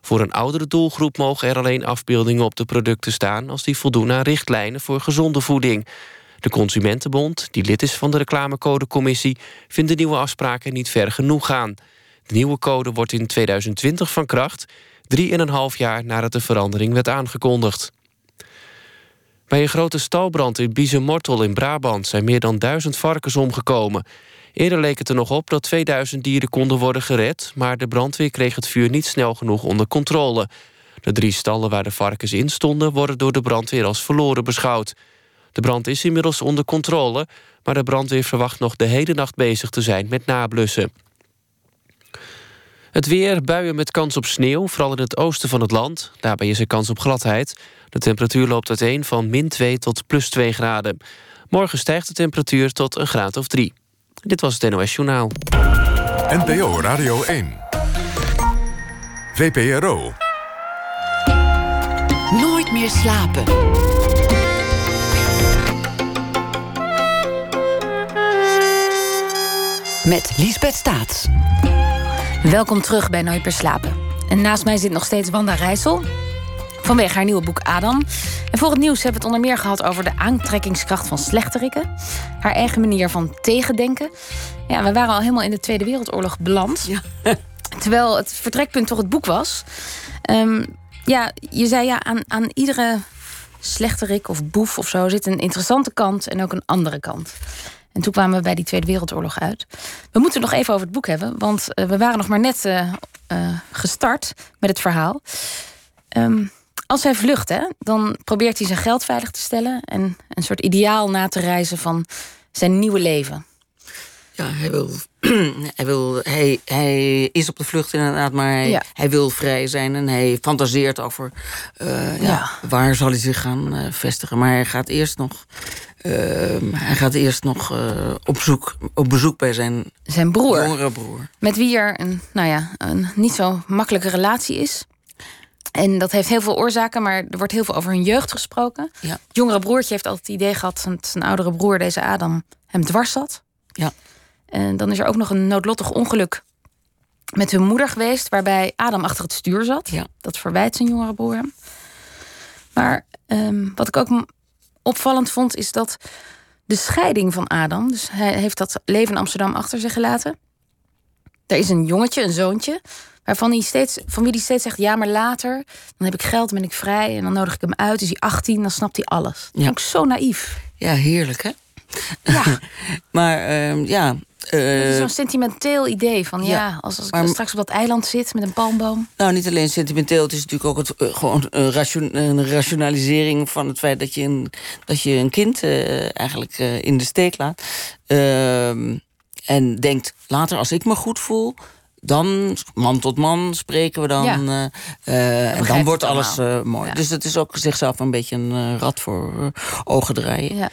Voor een oudere doelgroep mogen er alleen afbeeldingen op de producten staan als die voldoen aan richtlijnen voor gezonde voeding. De Consumentenbond, die lid is van de reclamecodecommissie, vindt de nieuwe afspraken niet ver genoeg gaan. De nieuwe code wordt in 2020 van kracht, 3,5 jaar nadat de verandering werd aangekondigd. Bij een grote stalbrand in Biezenmortel in Brabant... zijn meer dan duizend varkens omgekomen. Eerder leek het er nog op dat 2000 dieren konden worden gered... maar de brandweer kreeg het vuur niet snel genoeg onder controle. De drie stallen waar de varkens in stonden... worden door de brandweer als verloren beschouwd. De brand is inmiddels onder controle... maar de brandweer verwacht nog de hele nacht bezig te zijn met nablussen. Het weer, buien met kans op sneeuw, vooral in het oosten van het land. Daarbij is er kans op gladheid. De temperatuur loopt uiteen van min 2 tot plus 2 graden. Morgen stijgt de temperatuur tot een graad of 3. Dit was het NOS Journaal. NPO Radio 1. VPRO. Nooit meer slapen. Met Liesbeth Staats. Welkom terug bij Nooit meer slapen. En naast mij zit nog steeds Wanda Rijssel. Vanwege haar nieuwe boek Adam. En voor het nieuws hebben we het onder meer gehad over de aantrekkingskracht van slechterikken. Haar eigen manier van tegendenken. Ja, we waren al helemaal in de Tweede Wereldoorlog beland. Ja. Terwijl het vertrekpunt toch het boek was. Ehm, ja, je zei ja, aan, aan iedere slechterik of boef of zo zit een interessante kant en ook een andere kant. En toen kwamen we bij die Tweede Wereldoorlog uit. We moeten het nog even over het boek hebben, want eh, we waren nog maar net uh, uh, gestart met het verhaal. Um, als hij vlucht, hè, dan probeert hij zijn geld veilig te stellen en een soort ideaal na te reizen van zijn nieuwe leven. Ja, hij wil. hij, wil hij, hij is op de vlucht inderdaad, maar hij, hij wil vrij zijn en hij fantaseert over uh, ja. ja. waar zal hij zich gaan uh, vestigen. Maar hij gaat eerst nog. Uh, hij gaat eerst nog op, zoek, op bezoek bij zijn, zijn broer. jongere broer. Met wie er een, nou ja, een niet zo makkelijke relatie is. En dat heeft heel veel oorzaken, maar er wordt heel veel over hun jeugd gesproken. Ja. Het jongere broertje heeft altijd het idee gehad dat zijn oudere broer, deze Adam, hem dwars zat. Ja. En dan is er ook nog een noodlottig ongeluk met hun moeder geweest, waarbij Adam achter het stuur zat. Ja. Dat verwijt zijn jongere broer hem. Maar um, wat ik ook opvallend vond, is dat de scheiding van Adam, dus hij heeft dat leven in Amsterdam achter zich gelaten. Er is een jongetje, een zoontje, waarvan hij steeds, van wie hij steeds zegt: ja, maar later, dan heb ik geld, dan ben ik vrij en dan nodig ik hem uit. Is hij 18, dan snapt hij alles. Dat ja. ik zo naïef. Ja, heerlijk hè? Ja. maar uh, ja. Uh, Zo'n sentimenteel idee van ja, ja als, als maar, ik straks op dat eiland zit met een palmboom. Nou, niet alleen sentimenteel, het is natuurlijk ook het, uh, gewoon een, ration, een, rationalisering van het feit dat je een, dat je een kind uh, eigenlijk in de steek laat. Ehm, en denkt, later als ik me goed voel, dan, man tot man, spreken we dan. Ja. Uh, en dan wordt alles uh, mooi. Ja. Dus het is ook zichzelf een beetje een rad voor ogen draaien. Ja.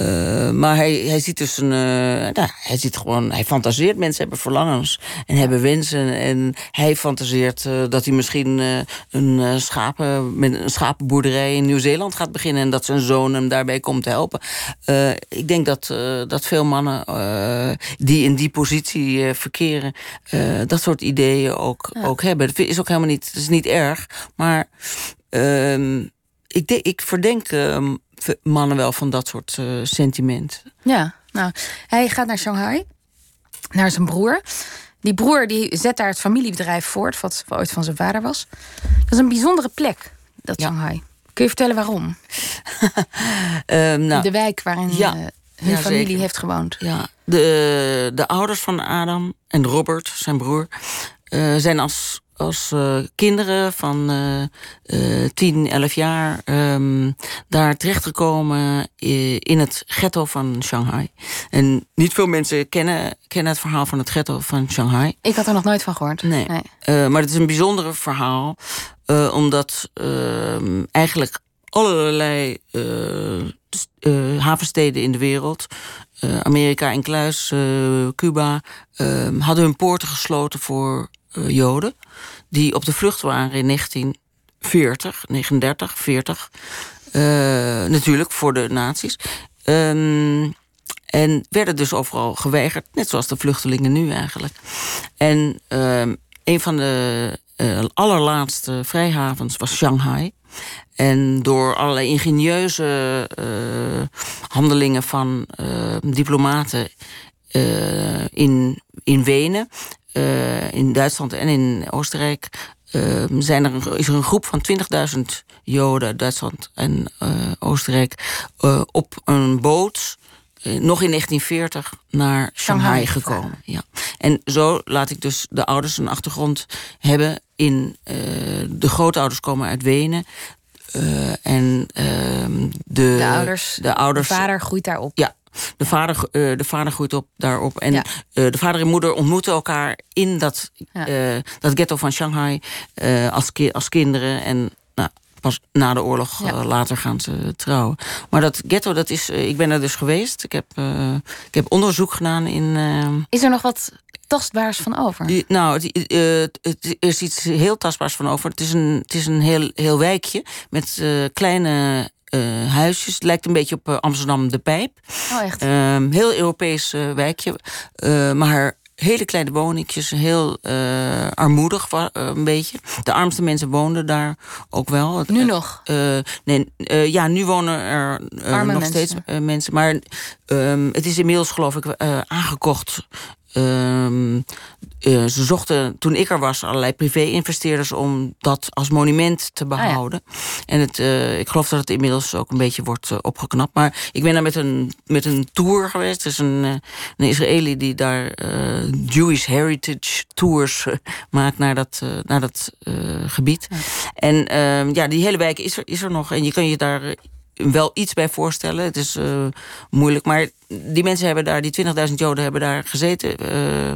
Uh, maar hij, hij ziet dus een. Uh, nou, hij ziet gewoon. Hij fantaseert. Mensen hebben verlangens en hebben wensen. En hij fantaseert uh, dat hij misschien een, schapen, met een schapenboerderij in Nieuw-Zeeland gaat beginnen. En dat zijn zoon hem daarbij komt te helpen. ik denk dat, dat veel mannen die in die positie verkeren. dat soort ideeën ook, ja. ook hebben. Dat is ook helemaal niet. Dat is niet erg. Maar. Ehm, ik, ik verdenk ehm, mannen wel van dat soort eh, sentiment. Ja, nou, hij gaat naar Shanghai, naar zijn broer. Die broer die zet daar het familiebedrijf voort, wat ooit van zijn vader was. Dat is een bijzondere plek, dat Ja. Shanghai. Kun je vertellen waarom? Ehm, nou, de wijk waarin ja. eh, hun Ja, familie zeker. heeft gewoond. Ja, de, de ouders van Adam en Robert, zijn broer, eh, zijn als, als eh, kinderen van eh, 10, 11 jaar ehm, daar terechtgekomen in het ghetto van Shanghai. En niet veel mensen kennen, kennen het verhaal van het ghetto van Shanghai. Ik had er nog nooit van gehoord. Nee. Eh, maar het is een bijzondere verhaal, eh, omdat ehm, eigenlijk allerlei st- havensteden in de wereld, Amerika en Kluis, Cuba, ehm, hadden hun poorten gesloten voor Joden die op de vlucht waren in 1940, 39, 40. eh, natuurlijk voor de nazi's. Ehm, en werden dus overal geweigerd, net zoals de vluchtelingen nu eigenlijk. En ehm, een van de eh, allerlaatste vrijhavens was Shanghai. En door allerlei ingenieuze eh, handelingen van eh, diplomaten eh, in, in Wenen, eh, in Duitsland en in Oostenrijk, eh, zijn er een, is er een groep van 20.000 Joden uit Duitsland en eh, Oostenrijk eh, op een boot. nog in 1940 naar Shanghai, gekomen. Ja. En zo laat ik dus de ouders een achtergrond hebben in de grootouders komen uit Wenen. en ehm, de, De ouders, de ouders de vader groeit daarop. ja, de vader, eh, de vader groeit op daarop. En Ja. eh, de vader en moeder ontmoeten elkaar in dat, Ja. eh, dat ghetto van Shanghai als, ki- als kinderen. En nou, pas na de oorlog Ja. later gaan ze trouwen. Maar dat ghetto, dat is, ik ben er dus geweest. Ik heb, ik heb onderzoek gedaan in. Is er nog wat tastbaars van over? die- nou, het, het- is iets heel tastbaars van over. Het is een, het is een heel, heel wijkje met kleine eh, huisjes. Het lijkt een beetje op eh, Amsterdam de Pijp. Oh, echt? Ehm, heel Europees eh, wijkje. Maar hele kleine woningjes, heel armoedig een beetje. De armste mensen woonden daar ook wel. Nu nog? nee, ja, nu wonen er nog mensen. steeds mensen. Maar ehm, het is inmiddels, geloof ik, aangekocht. Ehm, eh, ze zochten toen ik er was allerlei privé-investeerders om dat als monument te behouden. En het, eh, ik geloof dat het inmiddels ook een beetje wordt eh, opgeknapt. Maar ik ben daar met een, met een tour geweest. Is een, een Israëli die daar Jewish Heritage Tours maakt naar dat, naar dat gebied. En ehm, ja, die hele wijk is er, is er nog. En je kan je daar wel iets bij voorstellen. Het is eh, moeilijk. Maar die mensen hebben daar, die 20.000 Joden hebben daar gezeten. eh,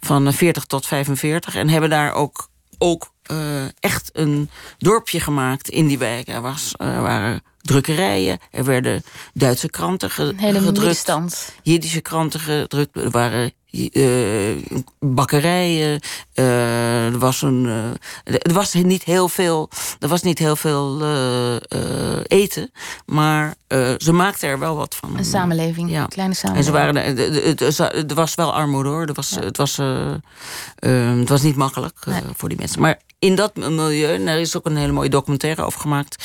van 40 tot 45. En hebben daar ook, ook eh, echt een dorpje gemaakt in die wijk. Er, was, waren drukkerijen. Er werden Duitse kranten ge- Een hele gedrukt. Jiddische kranten gedrukt. Er waren eh, bakkerijen. eh, er was een. eh, er was niet heel veel. Er was niet heel veel eten. Maar ze maakten er wel wat van. Een samenleving, Ja. een kleine En samenleving. ze waren. Er was wel armoede hoor. Er was, het, was, eh, eh, het was niet makkelijk Nee. voor die mensen. Maar in dat milieu, en daar is ook een hele mooie documentaire over gemaakt.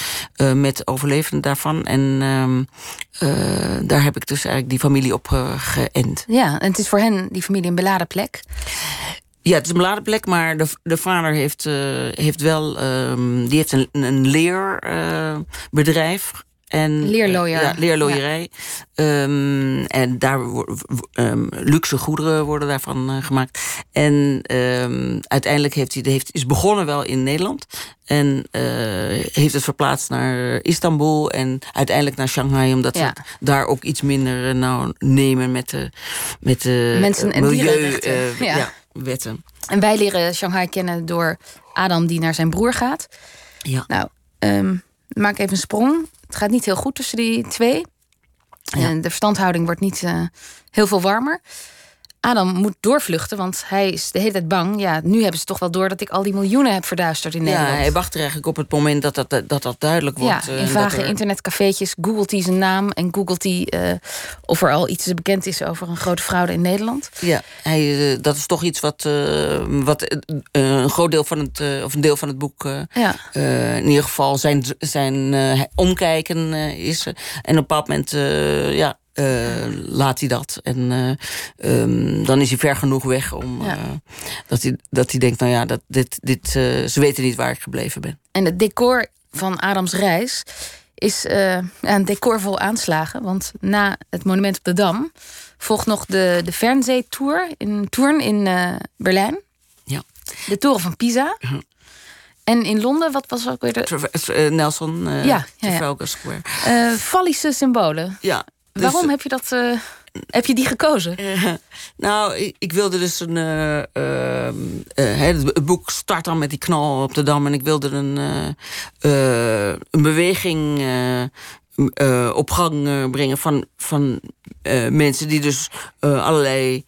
met overlevenden daarvan. En ehm, eh, daar heb ik dus eigenlijk die familie op geënt. Ja, en het is voor hen, familie, een beladen plek. Ja, het is een beladen plek, maar de, de vader heeft, eh, heeft wel... ehm, die heeft een, een leerbedrijf. En, Leerlooier. ja, leerlooierij. Ehm, en daar ehm, luxe goederen worden daarvan eh, gemaakt. En ehm, uiteindelijk heeft hij, heeft, is begonnen wel in Nederland. En eh, heeft het verplaatst naar Istanbul en uiteindelijk naar Shanghai. Omdat Ja. ze daar ook iets minder eh, nou, nemen met de, met de Mensen- eh, en milieu, eh, Ja. ja, wetten. En wij leren Shanghai kennen door Adam die naar zijn broer gaat. Ja. Nou, maak even een sprong. Het gaat niet heel goed tussen die twee. Ja. En de verstandhouding wordt niet eh, heel veel warmer. Adam moet doorvluchten, want hij is de hele tijd bang. Ja, nu hebben ze toch wel door dat ik al die miljoenen heb verduisterd in Nederland. Ja, hij wacht er eigenlijk op het moment dat dat, dat, dat duidelijk wordt. Ja, eh, in vage er- internetcafeetjes googelt hij zijn naam... en googelt hij eh, of er al iets bekend is over een grote fraude in Nederland. Ja, hij, eh, dat is toch iets wat, wat een groot deel van het, of een deel van het boek, Ja. in ieder geval zijn, zijn omkijken is. En op een bepaald moment, ja. Eh, laat hij dat. En eh, ehm, dan is hij ver genoeg weg om Ja. eh, dat, hij, dat hij denkt: nou ja, dat, dit, dit, ze weten niet waar ik gebleven ben. En het decor van Adams reis is een decor vol aanslagen. Want na het monument op de Dam volgt nog de, de Fernseh-tour in Tourn in Berlijn. Ja. De toren van Pisa. En in Londen, wat was ook weer de... Nelson, Ja, ja, ja. Trafalgar Square. Fallische symbolen. Ja, dus- Waarom heb je dat... eh, heb je die gekozen? Eh, nou, ik, ik wilde dus een. eh, eh, het, boek start dan met die knal op de dam. En ik wilde een, eh, eh, een beweging eh, eh, op gang eh, brengen van, van eh, mensen die dus eh, allerlei.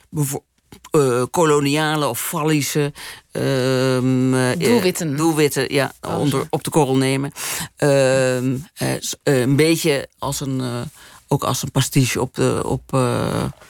eh, koloniale of fallische ehm, eh, Doelwitten. doelwitten ja, onder, op de korrel nemen. Ehm, eh, eh, een beetje als een, eh, ook als een pastiche op, de, op eh,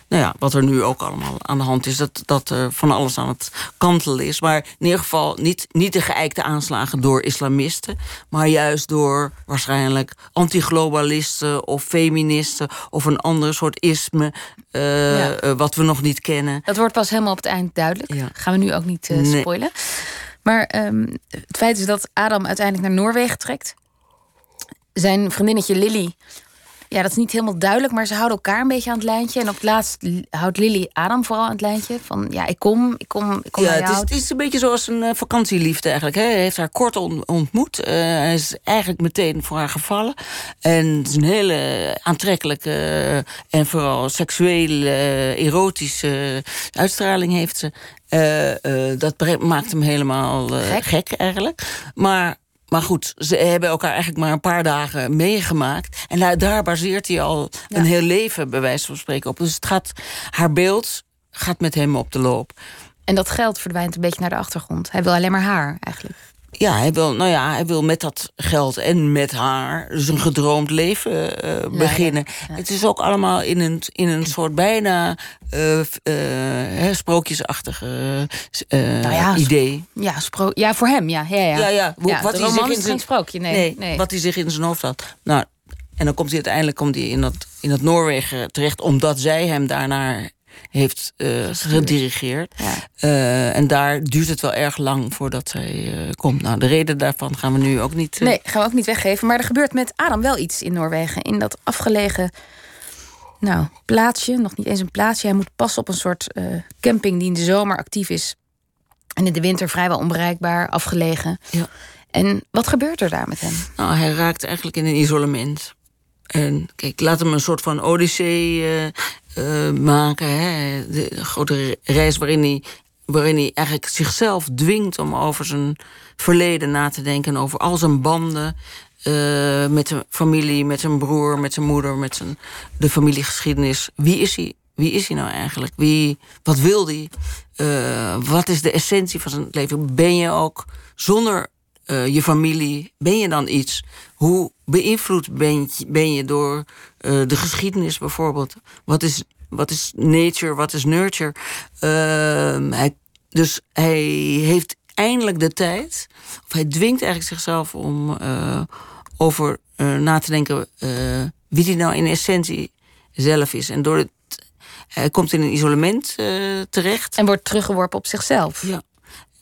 nou ja, wat er nu ook allemaal aan de hand is. Dat, dat er van alles aan het kantelen is. Maar in ieder geval niet, niet de geëikte aanslagen door islamisten. Maar juist door waarschijnlijk antiglobalisten of feministen. Of een ander soort isme eh, Ja. eh, wat we nog niet kennen. Dat wordt pas helemaal op het eind duidelijk. Ja. Gaan we nu ook niet Nee. spoilen. Maar ehm, het feit is dat Adam uiteindelijk naar Noorwegen trekt. Zijn vriendinnetje Lily. Ja, dat is niet helemaal duidelijk, maar ze houden elkaar een beetje aan het lijntje. En op het laatst houdt Lily Adam vooral aan het lijntje. Van ja, ik kom, ik kom, ik kom Ja, het is, het is een beetje zoals een eh, vakantieliefde eigenlijk. Hè. Hij heeft haar kort on- ontmoet. Eh, hij is eigenlijk meteen voor haar gevallen. En het is een hele aantrekkelijke eh, en vooral seksuele, eh, erotische uitstraling heeft ze. Dat maakt hem helemaal Gek. gek. eigenlijk. Maar, maar goed, ze hebben elkaar eigenlijk maar een paar dagen meegemaakt. En daar, baseert hij al Ja. een heel leven, bij wijze van spreken, op. Dus het gaat, haar beeld gaat met hem op de loop. En dat geld verdwijnt een beetje naar de achtergrond. Hij wil alleen maar haar eigenlijk. Ja, hij wil, nou ja, hij wil met dat geld en met haar een gedroomd leven eh, beginnen. ja. Het is ook allemaal in een, in een soort bijna f- eh, eh, Nou ja, idee. Ja, spro ja voor hem, ja. Ja, ja. Wat hij zich in zijn- sprookje, nee. Nee, nee. wat hij zich in zijn hoofd had. Nou, en dan komt hij uiteindelijk komt hij in, dat, in dat Noorwegen terecht... omdat zij hem daarnaar heeft eh, gedirigeerd. Ja. Eh, en daar duurt het wel erg lang voordat hij eh, komt. Nou, de reden daarvan gaan we nu ook niet... Nee, gaan we ook niet weggeven. Maar er gebeurt met Adam wel iets in Noorwegen. In dat afgelegen nou, plaatsje, nog niet eens een plaatsje. Hij moet passen op een soort camping die in de zomer actief is. En in de winter vrijwel onbereikbaar, afgelegen. Ja. En wat gebeurt er daar met hem? Nou, hij raakt eigenlijk in een isolement. En kijk, laat hem een soort van odyssee eh, eh, maken. Hè? De grote reis waarin hij, waarin hij eigenlijk zichzelf dwingt om over zijn verleden na te denken. Over al zijn banden eh, met zijn familie, met zijn broer, met zijn moeder, met zijn, de familiegeschiedenis. Wie is hij? Wie is hij nou eigenlijk? Wie, wat wil hij? Eh, wat is de essentie van zijn leven? Ben je ook zonder je familie, ben je dan iets? Hoe beïnvloed ben je, ben je door eh, de geschiedenis bijvoorbeeld? Wat is, wat is nature, wat is nurture? Ehm, hij, dus hij heeft eindelijk de tijd, of hij dwingt eigenlijk zichzelf om eh, over eh, na te denken wie hij nou in essentie zelf is. En door het, hij komt in een isolement terecht. En wordt teruggeworpen op zichzelf. Ja.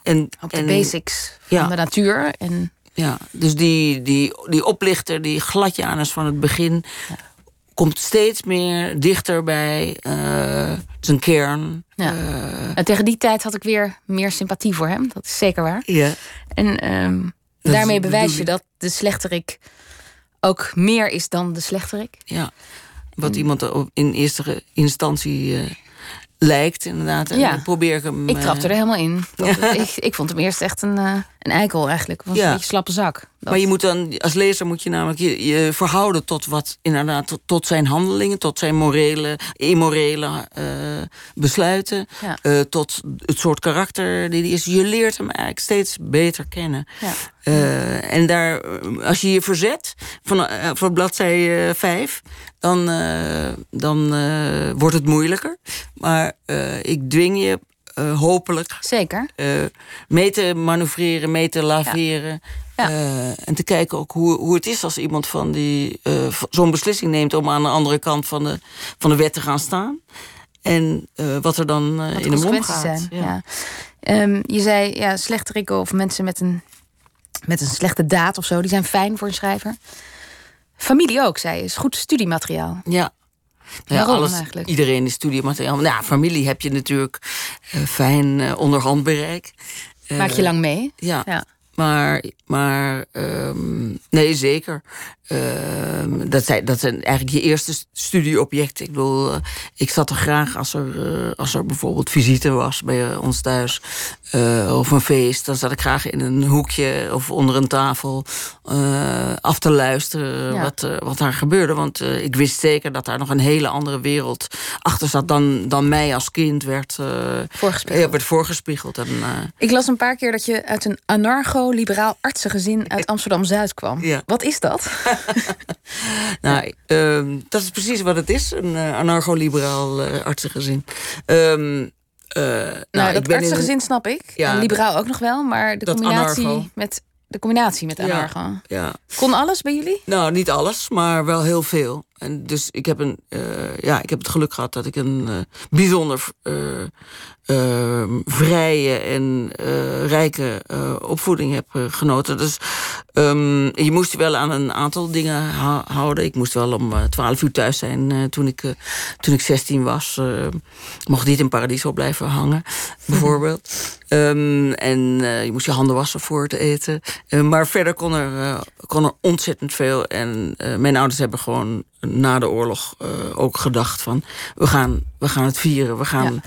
En, Op de en- basics van ja. de natuur. En Ja, dus die, die, die oplichter, die gladje aan is van het begin, komt steeds meer dichter bij eh, zijn kern. Ja. Eh, en tegen die tijd had ik weer meer sympathie voor hem. Dat is zeker waar. ja. En ehm, daarmee bewijs je dat de slechterik ook meer is dan de slechterik. ja. Wat iemand in eerste instantie eh, lijkt, inderdaad. En Ja. probeer ik hem. Ik eh, trapte er helemaal in. Ik, ik vond hem eerst echt een, eh, een eikel eigenlijk. Was Ja. een beetje slappe zak. Dat- Maar je moet dan, als lezer moet je namelijk je, je verhouden tot wat inderdaad, tot, tot zijn handelingen, tot zijn morele, immorele eh, besluiten, Ja. eh, tot het soort karakter die hij is. Je leert hem eigenlijk steeds beter kennen. Ja. Eh, en daar, als je je verzet van, van bladzij 5, dan, dan wordt het moeilijker. Maar ik dwing je eh, hopelijk Zeker. eh, mee te manoeuvreren, mee te laveren. Ja. Eh, en te kijken ook hoe, hoe het is als iemand van die zo'n beslissing neemt om aan de andere kant van de, van de wet te gaan staan. En wat er dan Wat de in hem consequenties omgaat. zijn. Ja. Ehm, je zei, ja, slechterikken of mensen met een, met een slechte daad of zo, die zijn fijn voor een schrijver. Familie ook, zei je, is goed studiemateriaal. Ja. Nou ja, alles, eigenlijk? Iedereen is studiemateriaal. Nou, ja, familie heb je natuurlijk eh, fijn eh, onderhand bereik. Eh, Maak je lang mee? Ja. Ja. Maar, maar ehm, nee, zeker. Ehm, dat, zijn, dat zijn eigenlijk je eerste st- studieobjecten. Ik bedoel, eh, ik zat er graag als er, eh, als er bijvoorbeeld visite was bij eh, ons thuis. of een feest. Dan zat ik graag in een hoekje of onder een tafel af te luisteren Ja. wat, wat daar gebeurde. Want ik wist zeker dat daar nog een hele andere wereld achter zat dan, dan mij als kind werd, Voorgespiegeld. werd voorgespiegeld. En, Ik las een paar keer dat je uit een anarcho-liberaal artsengezin uit Amsterdam-Zuid kwam. Ja. Wat is dat? Nou, ehm, dat is precies wat het is, een eh, anarcho-liberaal eh, artsengezin. Ehm, eh, nou, Nou, dat een- artsengezin snap ik. Ja, en liberaal ook nog wel, maar de combinatie anarcho. met de combinatie met Ja. anarcho. Ja. Kon alles bij jullie? Nou, niet alles, maar wel heel veel. En dus ik heb, een, eh, ja, ik heb het geluk gehad dat ik een eh, bijzonder eh, eh, vrije en rijke opvoeding heb genoten. Dus ehm, je moest je wel aan een aantal dingen hou- houden. Ik moest wel om 12 uur thuis zijn toen, ik, toen ik 16 was. mocht niet in Paradiso blijven hangen, bijvoorbeeld. Ehm, en je moest je handen wassen voor het eten. Maar verder kon er, kon er ontzettend veel. En mijn ouders hebben gewoon na de oorlog eh, ook gedacht van... we gaan, we gaan het vieren, we gaan... Ja.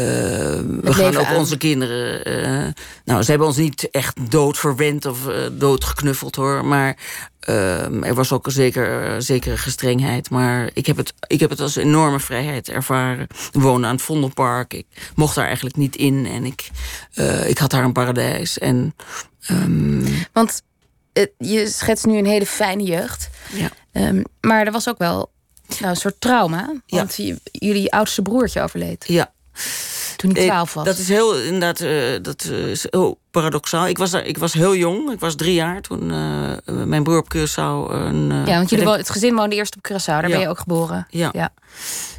eh, we gaan ook aan. onze kinderen... eh, nou, ze hebben ons niet echt dood verwend of eh, dood geknuffeld hoor. Maar ehm, er was ook een zeker, zekere gestrengheid. Maar ik heb, het, ik heb het als enorme vrijheid ervaren. We woonden aan het Vondelpark. Ik mocht daar eigenlijk niet in. En ik, ik had daar een paradijs. En ehm, Want je schetst nu een hele fijne jeugd. ja. Ehm, maar er was ook wel nou, een soort trauma. Want jullie oudste broertje overleed ja. toen hij Ik- 12 was. Dat is heel, inderdaad, eh, dat is heel paradoxaal. Ik was, daar, ik was heel jong, ik was drie jaar toen eh, mijn broer op Curaçao een... eh, ja, want jullie het gezin woonde eerst op Curaçao. Daar Ja. ben je ook geboren. Ja. ja.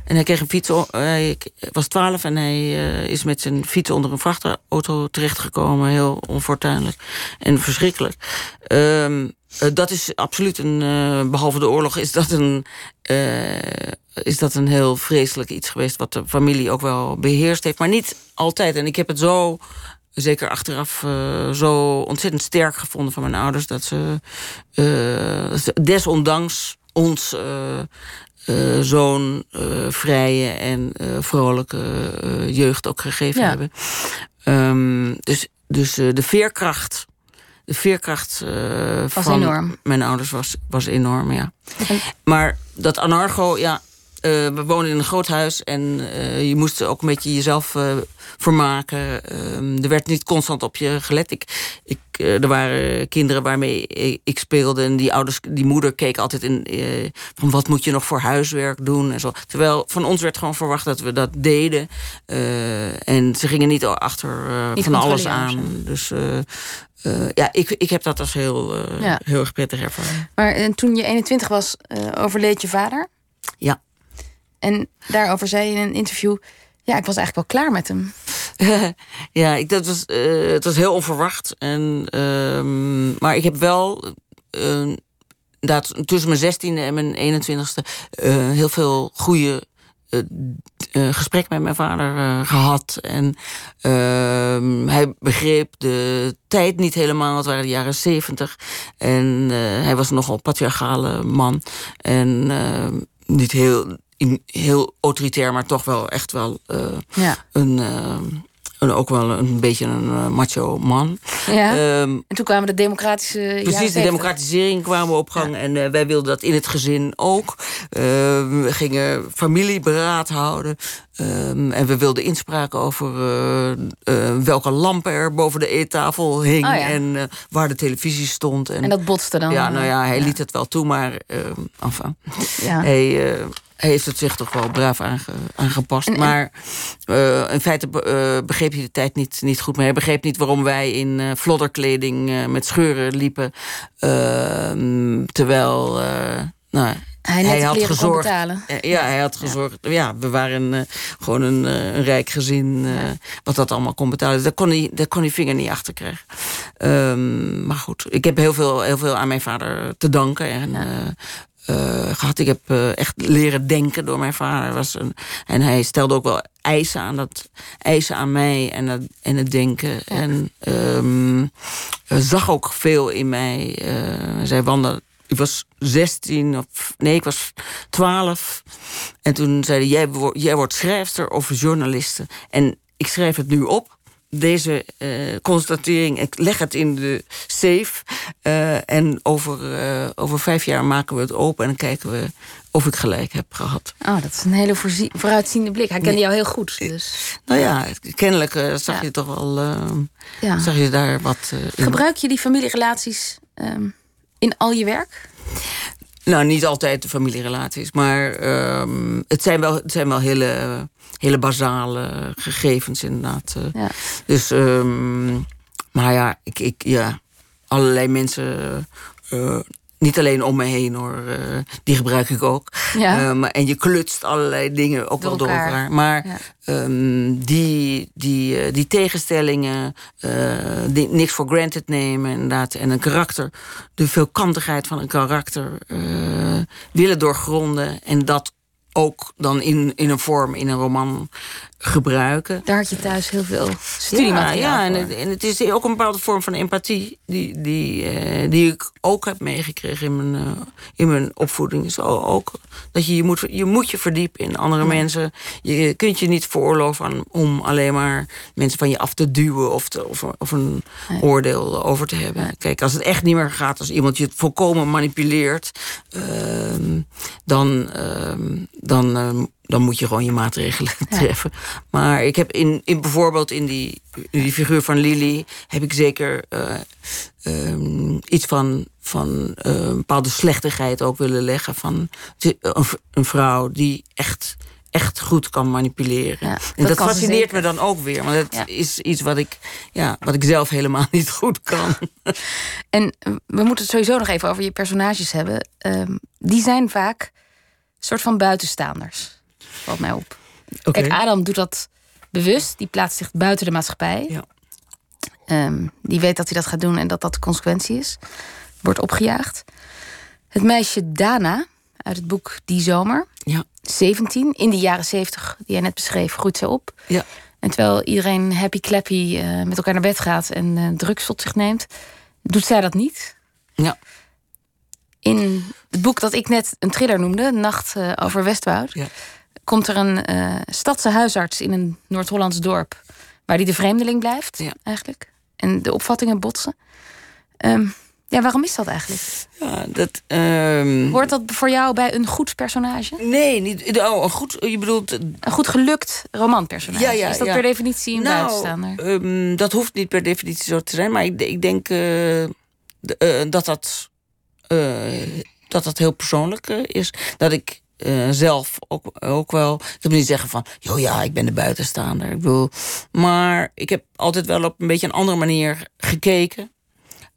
En hij kreeg een fiets. Hij was twaalf en hij eh, is met zijn fiets onder een vrachtauto terechtgekomen. Heel onfortuinlijk en verschrikkelijk. Ehm, eh, dat is absoluut een. eh, behalve de oorlog is dat een. is dat een heel vreselijk iets geweest. wat de familie ook wel beheerst heeft. Maar niet altijd. En ik heb het zo. Zeker achteraf eh, zo ontzettend sterk gevonden van mijn ouders. Dat ze, eh, ze desondanks ons eh, zo'n vrije en vrolijke jeugd ook gegeven Ja. hebben. Ehm, dus dus de veerkracht, de veerkracht van enorm. mijn ouders was, was enorm, ja. En- Maar dat anarcho, ja, eh, we woonden in een groot huis en eh, je moest ook een beetje jezelf eh, vermaken. Ehm, er werd niet constant op je gelet. Ik, ik, er waren kinderen waarmee ik, speelde en die ouders, die moeder keek altijd in van wat moet je nog voor huiswerk doen en zo. Terwijl van ons werd gewoon verwacht dat we dat deden. En ze gingen niet achter Niet van alles aan. Dus ja, ik, ik heb dat als heel, Ja. heel erg prettig ervaren. Maar eh, toen je 21 was, overleed je vader. Ja. En daarover zei je in een interview... ja, ik was eigenlijk wel klaar met hem. ja, ik, dat was, eh, het was heel onverwacht. En, ehm, maar ik heb wel eh, inderdaad, tussen mijn 16e en mijn 21ste eh, heel veel goede gesprek met mijn vader eh, gehad. En ehm, hij begreep de tijd niet helemaal. Het waren de jaren 70. En hij was nogal patriarchale man. En ehm, niet heel, in- heel autoritair, maar toch wel echt wel. eh, Ja. een, eh, en ook wel een beetje een uh, macho man. Ja. Ehm, en toen kwamen de democratische. Precies, de democratisering kwamen op gang. En wij wilden dat in het gezin ook. Uh, we gingen familieberaad houden. Um, en we wilden inspraak over welke lampen er boven de eettafel hing. Oh. En waar de televisie stond. En, en, dat botste dan? Ja, nou ja, hij liet het wel toe, maar ehm, enfin. Ja. Hij hij heeft het zich toch wel braaf aangepast. Maar uh, in feite uh, begreep hij de tijd niet, niet goed meer. Hij begreep niet waarom wij in uh, flodderkleding met scheuren liepen. Ehm, terwijl nou, hij, hij had gezorgd. Ja, hij had gezorgd. Ja, we waren gewoon een, een, rijk gezin. Wat dat allemaal kon betalen. Daar kon hij, daar kon hij vinger niet achter krijgen. Um, maar goed, ik heb heel veel, heel veel aan mijn vader te danken. En, gehad. Ik heb uh, echt leren denken door mijn vader. Was een, en hij stelde ook wel eisen aan, dat, eisen aan mij en, dat, en het denken. En um, zag ook veel in mij. Uh, zij wandelde. Ik was 16 of nee, ik was 12. En toen zei hij: jij, jij wordt schrijfster of journaliste. En ik schrijf het nu op deze uh, constatering, ik leg het in de safe. Uh, en over, uh, over vijf jaar maken we het open en dan kijken we of ik gelijk heb gehad. Oh, dat is een hele vooruitziende blik. Hij kende jou heel goed. Dus. Nou ja, kennelijk zag ja. je toch wel. Ja. Zag je daar wat. Gebruik je die familierelaties um, in al je werk? Nou, niet altijd de familierelaties, maar um, het, zijn wel, het zijn wel hele hele basale gegevens inderdaad. Eh. Ja. Dus, um, maar ja, ik, ik, ja, allerlei mensen uh, niet alleen om me heen hoor, uh, die gebruik ik ook. Ja. Uh, en je klutst allerlei dingen ook door wel door elkaar. Maar ja. um, die, die, die tegenstellingen, die niks voor granted nemen inderdaad. En een karakter, de veelkantigheid van een karakter willen doorgronden. En dat ook dan in, in een vorm, in een roman gebruiken. Daar had je thuis heel veel studiemateriaal Ja, ja en, het, en het is ook een bepaalde vorm van empathie... die, die, uh, die ik ook heb meegekregen in mijn, uh, in mijn opvoeding. Zo ook dat je je moet, je moet je verdiepen in andere mensen. Je kunt je niet veroorloven om alleen maar mensen van je af te duwen... of, te, of, of een oordeel over te hebben. Kijk, als het echt niet meer gaat, als iemand je volkomen manipuleert... Uh, dan, ehm, dan ehm, dan moet je gewoon je maatregelen treffen. Maar ik heb in, in bijvoorbeeld in die, in die figuur van Lily... heb ik zeker uh, um, iets van, van uh, een bepaalde slechtigheid ook willen leggen. Van een, een vrouw die echt echt goed kan manipuleren. Ja, en dat, fascineert me dan ook weer. Want dat is iets wat ik, ja, wat ik zelf helemaal niet goed kan. En we moeten het sowieso nog even over je personages hebben. Um, die zijn vaak soort van buitenstaanders valt mij op. Kijk, Adam doet dat bewust. Die plaatst zich buiten de maatschappij. Ja. Ehm, die weet dat hij dat gaat doen en dat dat de consequentie is. Wordt opgejaagd. Het meisje Dana uit het boek Die Zomer. Ja. 17, in de jaren 70, die jij net beschreef, groeit ze op. Ja. En terwijl iedereen happy clappy uh, met elkaar naar bed gaat en uh, drugs tot zich neemt, doet zij dat niet. Ja. In het boek dat ik net een thriller noemde, Nacht uh, over Westwoud, ja komt er een uh, stadse huisarts in een Noord-Hollands dorp. Waar die de vreemdeling blijft, ja. eigenlijk. En de opvattingen botsen. Um, ja, waarom is dat eigenlijk? Ja, dat, um... Hoort dat voor jou bij een goed personage? Nee, niet. Oh, een goed, je bedoelt. Een goed gelukt romanpersonage. Ja, ja, is dat per definitie een nou, buitenstaander? Um, dat hoeft niet per definitie zo te zijn, maar ik, ik denk uh, uh, dat dat. dat dat heel persoonlijk is. Dat ik uh, zelf ook, ook wel. Ik heb niet zeggen van, joh ja, ik ben de buitenstaander. Ik bedoel, maar ik heb altijd wel op een beetje een andere manier gekeken.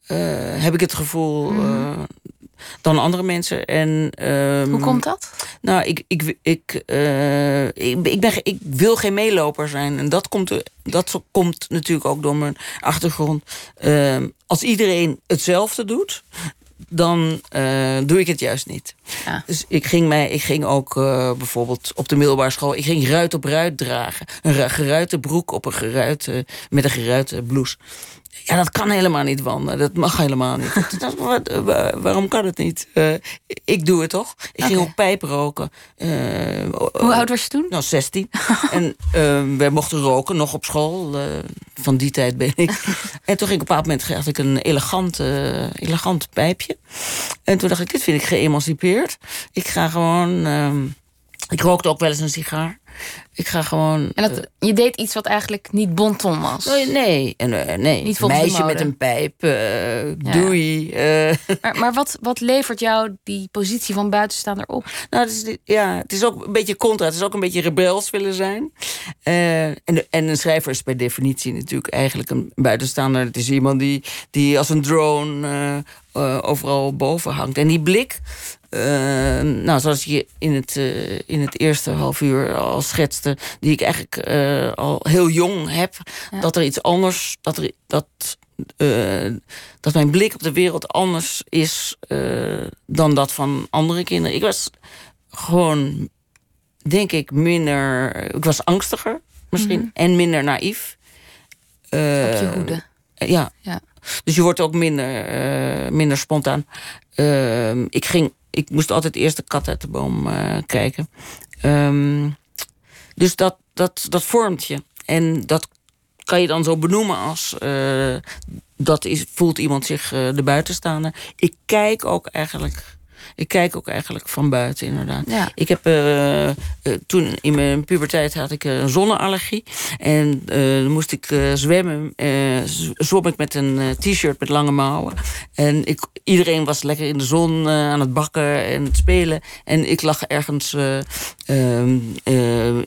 Uh, heb ik het gevoel uh, dan andere mensen. En, um, Hoe komt dat? Nou, ik, ik, ik, ik, ik, ben, ik wil geen meeloper zijn. En dat komt, dat komt natuurlijk ook door mijn achtergrond. Ehm, als iedereen hetzelfde doet, dan uh, doe ik het juist niet. Ja. Dus ik ging, mij, ik ging ook uh, bijvoorbeeld op de middelbare school... ik ging ruit op ruit dragen. Een geruite broek op een geruite, met een geruite blouse. Ja, dat kan helemaal niet, Wanda. Dat mag helemaal niet. dat, waarom kan het niet? Uh, ik doe het toch? Ik ging ook pijpen roken. Uh, Hoe oud was je toen? Nou, 16. en uh, wij mochten roken, nog op school. van die tijd ben ik. en toen ging ik op een bepaald moment had ik een elegant, elegant pijpje. En toen dacht ik, dit vind ik geëmancipeerd. Ik ga gewoon... Ehm, ik rookte ook wel eens een sigaar. Ik ga gewoon. En dat, eh, je deed iets wat eigenlijk niet bonton was. Nee, nee, uh, nee. Niet meisje met een pijp. Uh, Doei. Maar, maar, wat, wat levert jou die positie van buitenstaander op? Nou, het is, ja, het is ook een beetje contra. Het is ook een beetje rebels willen zijn. en, en een schrijver is per definitie natuurlijk eigenlijk een buitenstaander. Het is iemand die, die als een drone overal boven hangt. En die blik nou, zoals je in het, uh, in het eerste half uur al schetste, die ik eigenlijk uh, al heel jong heb, ja. dat er iets anders, dat, er, dat, dat mijn blik op de wereld anders is dan dat van andere kinderen. Ik was gewoon, denk ik, minder. Ik was angstiger misschien mm -hmm. en minder naïef. op je hoede. Ja. ja. Dus je wordt ook minder, minder spontaan. Ehm, ik ging ik moest altijd eerst de kat uit de boom uh, kijken. Um, dus dat, dat, dat vormt je. En dat kan je dan zo benoemen als... Uh, dat is, voelt iemand zich uh, de buitenstaander. Ik kijk ook eigenlijk ik kijk ook eigenlijk van buiten, inderdaad. Ja. Ik heb uh, toen in mijn puberteit had ik een zonneallergie. En uh, moest ik zwemmen. zwom ik met een t-shirt met lange mouwen. En ik, iedereen was lekker in de zon aan het bakken en het spelen. En ik lag ergens ehm,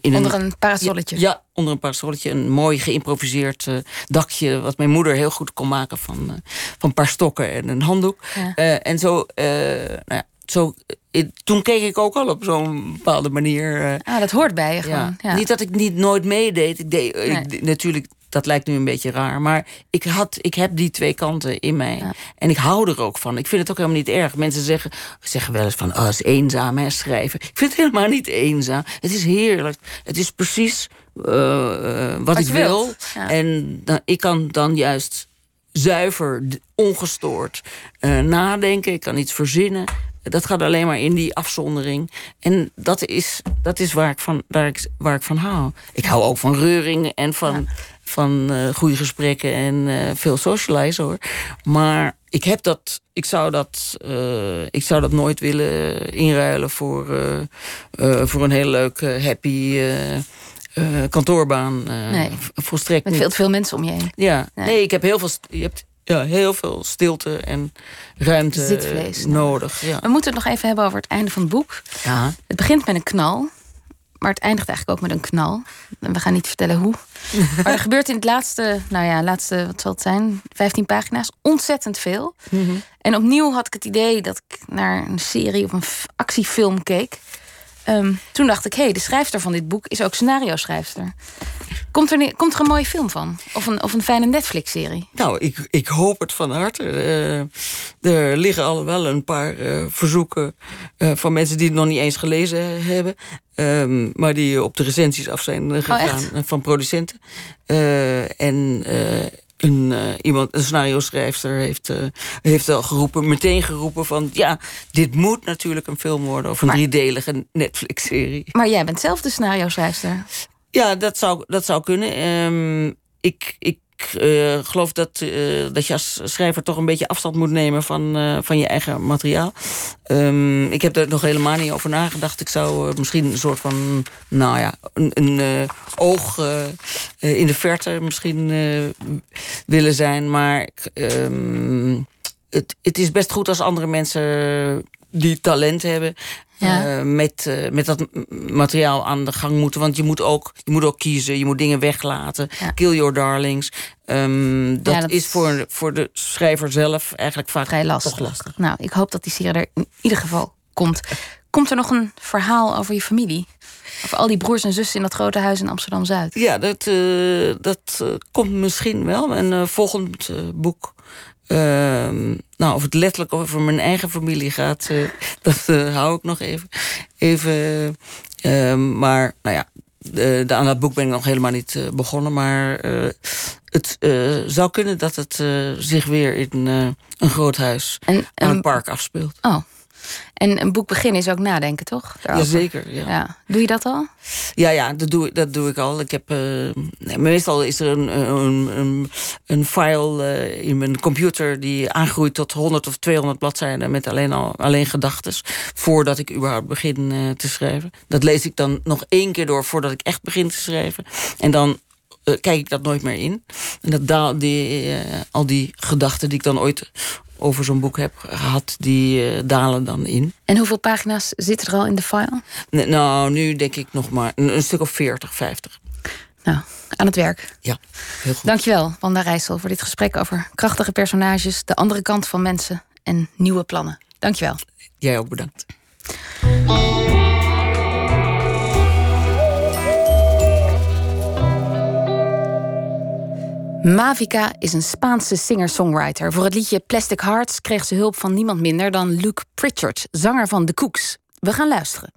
in onder een, parasolletje. Ja, onder een parasolletje. Een mooi geïmproviseerd dakje. Wat mijn moeder heel goed kon maken van, van een paar stokken en een handdoek. Ja. en zo, nou ja, zo, eh, toen keek ik ook al op zo'n bepaalde manier. Eh. Ah, dat hoort bij je gewoon. Ja. Niet dat ik niet nooit meedeed. Ik deed, ik, natuurlijk, dat lijkt nu een beetje raar. Maar ik, had, ik heb die twee kanten in mij. En ik hou er ook van. Ik vind het ook helemaal niet erg. Mensen zeggen, zeggen wel eens van, oh, het is eenzaam, hè, schrijven. Ik vind het helemaal niet eenzaam. Het is heerlijk. Het is precies uh, wat, ik wil. En dan, ik kan dan juist zuiver, ongestoord uh, nadenken. Ik kan iets verzinnen. Dat gaat alleen maar in die afzondering. En dat is, dat is waar, ik van, waar, ik, waar ik van hou. Ik hou ook van reuring en van, van uh, goede gesprekken en uh, veel socializen hoor. Maar ik heb dat. Ik zou dat, uh, ik zou dat nooit willen inruilen voor, voor een heel leuk, happy. kantoorbaan. nee. Volstrekt Met veel veel mensen om je heen. Ja, nee, nee ik heb heel veel. Je hebt ja, heel veel stilte en ruimte Zitvlees, nodig. Ja. We moeten het nog even hebben over het einde van het boek. Ja. Het begint met een knal, maar het eindigt eigenlijk ook met een knal. We gaan niet vertellen hoe. maar er gebeurt in het laatste, nou ja, laatste, wat zal het zijn, 15 pagina's, ontzettend veel. Mm -hmm. En opnieuw had ik het idee dat ik naar een serie of een actiefilm keek. Um, toen dacht ik, hé, hey, de schrijfster van dit boek is ook scenario-schrijfster. Komt er, komt er een mooie film van? Of een, of een fijne Netflix-serie? Nou, ik, ik hoop het van harte. Uh, er liggen al wel een paar uh, verzoeken uh, van mensen die het nog niet eens gelezen hebben. Um, maar die op de recensies af zijn gegaan oh, van producenten. en een, uh, iemand, een scenario schrijfster heeft, uh, heeft al geroepen, meteen geroepen van ja, dit moet natuurlijk een film worden of een maar, driedelige Netflix-serie. Maar jij bent zelf de scenario schrijfster. Ja, dat zou, dat zou kunnen. Um, ik, ik uh, geloof dat, uh, dat je als schrijver toch een beetje afstand moet nemen van, uh, van je eigen materiaal. Um, ik heb er nog helemaal niet over nagedacht. Ik zou misschien een soort van, nou ja, een, oog in de verte misschien willen zijn. Maar um, het, het is best goed als andere mensen die talent hebben. Ja. Uh, met, uh, met dat materiaal aan de gang moeten. Want je moet ook, je moet ook kiezen, je moet dingen weglaten. Ja. Kill your darlings. Um, dat, ja, dat, is voor, voor de schrijver zelf eigenlijk vaak vrij lastig. Toch lastig. Nou, ik hoop dat die serie er in ieder geval komt. Komt er nog een verhaal over je familie? Over al die broers en zussen in dat grote huis in Amsterdam Zuid? Ja, dat, uh, dat komt misschien wel. Een volgend boek Uh, nou, of het letterlijk over mijn eigen familie gaat, uh, dat uh, hou ik nog even. even uh, maar nou ja, de, aan dat boek ben ik nog helemaal niet begonnen. Maar het zou kunnen dat het zich weer in een groot huis en, aan een park afspeelt. Oh, en een boek beginnen is ook nadenken, toch? Jazeker, ja. ja. Doe je dat al? Ja, ja dat, doe, dat doe ik al. Ik heb, uh, nee, meestal is er een, een, een, een file uh, in mijn computer... die aangroeit tot 100 of 200 bladzijden... met alleen, al, alleen gedachten, voordat ik überhaupt begin uh, te schrijven. Dat lees ik dan nog één keer door voordat ik echt begin te schrijven. En dan kijk ik dat nooit meer in. En dat, die, al die gedachten die ik dan ooit over zo'n boek heb gehad, die uh, dalen dan in. En hoeveel pagina's zitten er al in de file? nou, nu denk ik nog maar een, stuk of 40, 50. Nou, aan het werk. Ja, heel goed. Dankjewel, Wanda Rijssel, voor dit gesprek over krachtige personages, de andere kant van mensen en nieuwe plannen. Dankjewel. Jij ook bedankt. Mavica is een Spaanse singer-songwriter. Voor het liedje Plastic Hearts kreeg ze hulp van niemand minder dan Luke Pritchard, zanger van The Cooks. We gaan luisteren.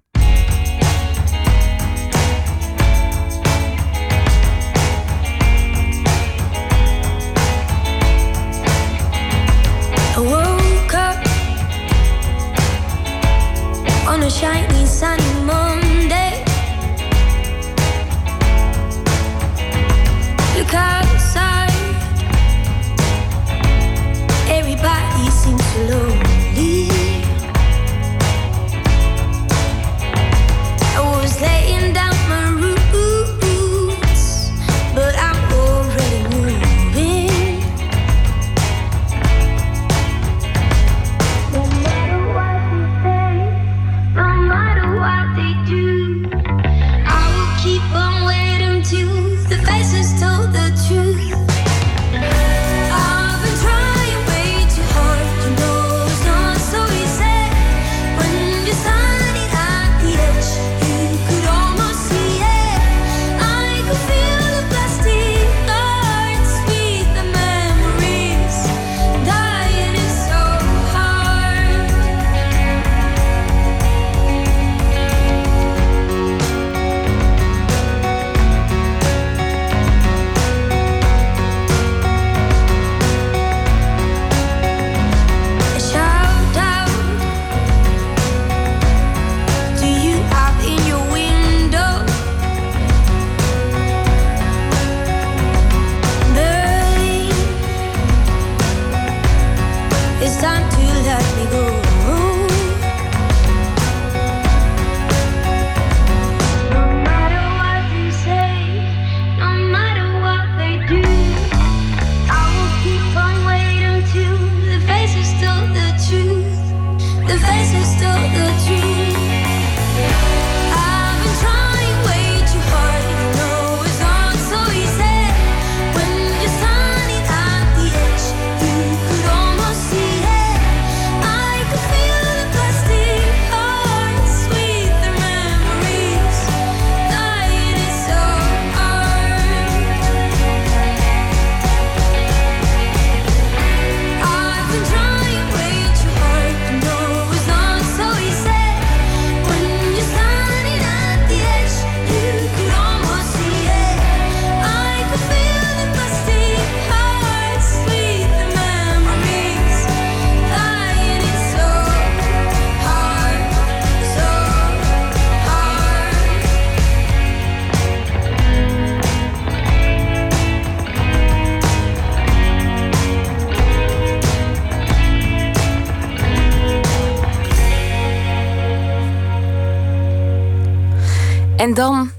on a shiny. En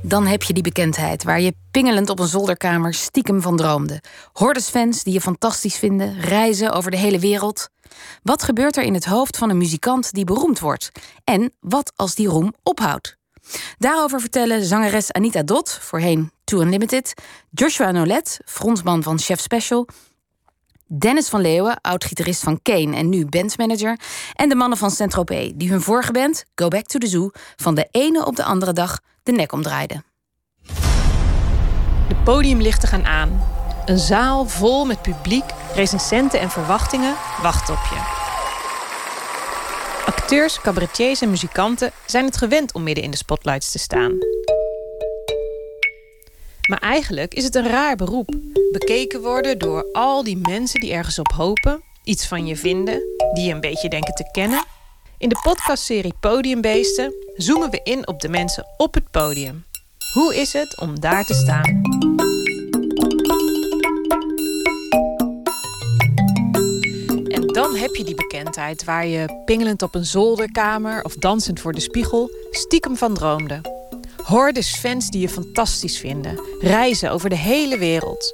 dan, heb je die bekendheid waar je pingelend op een zolderkamer stiekem van droomde. Hordesfans die je fantastisch vinden, reizen over de hele wereld. Wat gebeurt er in het hoofd van een muzikant die beroemd wordt? En wat als die roem ophoudt? Daarover vertellen zangeres Anita Dot, voorheen Too Unlimited, Joshua Nolet, frontman van Chef Special, Dennis van Leeuwen, oud-gitarist van Kane en nu bandmanager, en de mannen van Saint-Tropez, die hun vorige band, Go Back to the Zoo, van de ene op de andere dag de nek omdraaiden. De podiumlichten gaan aan. Een zaal vol met publiek, recensenten en verwachtingen wacht op je. Acteurs, cabaretiers en muzikanten zijn het gewend om midden in de spotlights te staan. Maar eigenlijk is het een raar beroep. Bekeken worden door al die mensen die ergens op hopen, iets van je vinden, die je een beetje denken te kennen. In de podcastserie Podiumbeesten zoomen we in op de mensen op het podium. Hoe is het om daar te staan? En dan heb je die bekendheid waar je pingelend op een zolderkamer of dansend voor de spiegel stiekem van droomde. Hordes fans die je fantastisch vinden, reizen over de hele wereld.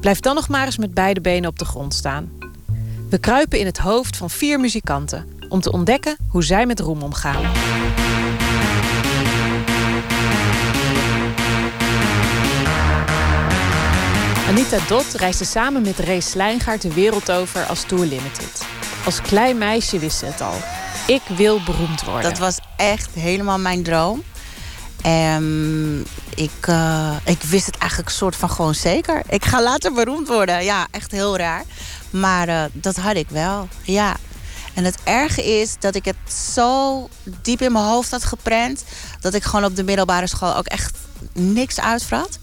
Blijf dan nog maar eens met beide benen op de grond staan. We kruipen in het hoofd van vier muzikanten om te ontdekken hoe zij met roem omgaan. Anita Dot reisde samen met Ray Slijngaard de wereld over als Tour Limited. Als klein meisje wist ze het al. Ik wil beroemd worden. Dat was echt helemaal mijn droom. En ik, uh, ik wist het eigenlijk soort van gewoon zeker. Ik ga later beroemd worden. Ja, echt heel raar. Maar uh, dat had ik wel, ja. En het erge is dat ik het zo diep in mijn hoofd had geprent... dat ik gewoon op de middelbare school ook echt niks uitvrat.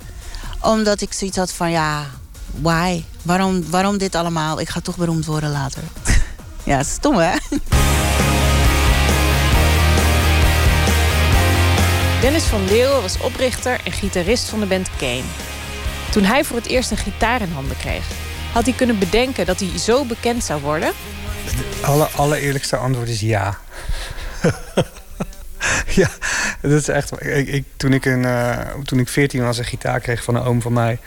Omdat ik zoiets had van, ja, why? Waarom, waarom dit allemaal? Ik ga toch beroemd worden later. ja, stom hè? Dennis van Leeuwen was oprichter en gitarist van de band Kane. Toen hij voor het eerst een gitaar in handen kreeg, had hij kunnen bedenken dat hij zo bekend zou worden? Het alle, allereerlijkste antwoord is ja. ja, dat is echt. Ik, toen, ik een, uh, toen ik 14 was, een gitaar kreeg van een oom van mij,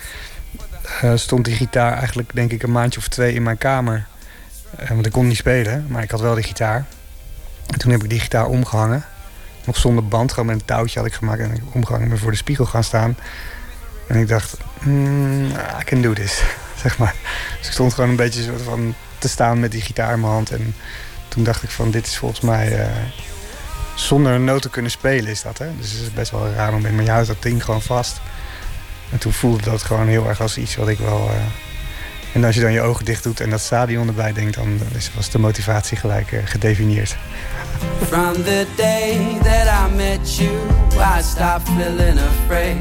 uh, stond die gitaar eigenlijk, denk ik, een maandje of twee in mijn kamer. Uh, want ik kon niet spelen, maar ik had wel die gitaar. En toen heb ik die gitaar omgehangen nog zonder band, gewoon met een touwtje had ik gemaakt. En ik omgehangen ben voor de spiegel gaan staan. En ik dacht, mm, I can do this, zeg maar. Dus ik stond gewoon een beetje soort van te staan met die gitaar in mijn hand. En toen dacht ik van, dit is volgens mij... Uh, zonder een noot te kunnen spelen is dat, hè. Dus het is best wel een raar moment. Maar je houdt dat ding gewoon vast. En toen voelde dat gewoon heel erg als iets wat ik wel... Uh, en als je dan je ogen dicht doet en dat stadion erbij denkt... dan was de motivatie gelijk uh, gedefinieerd. From the day that I met you, I stopped feeling afraid.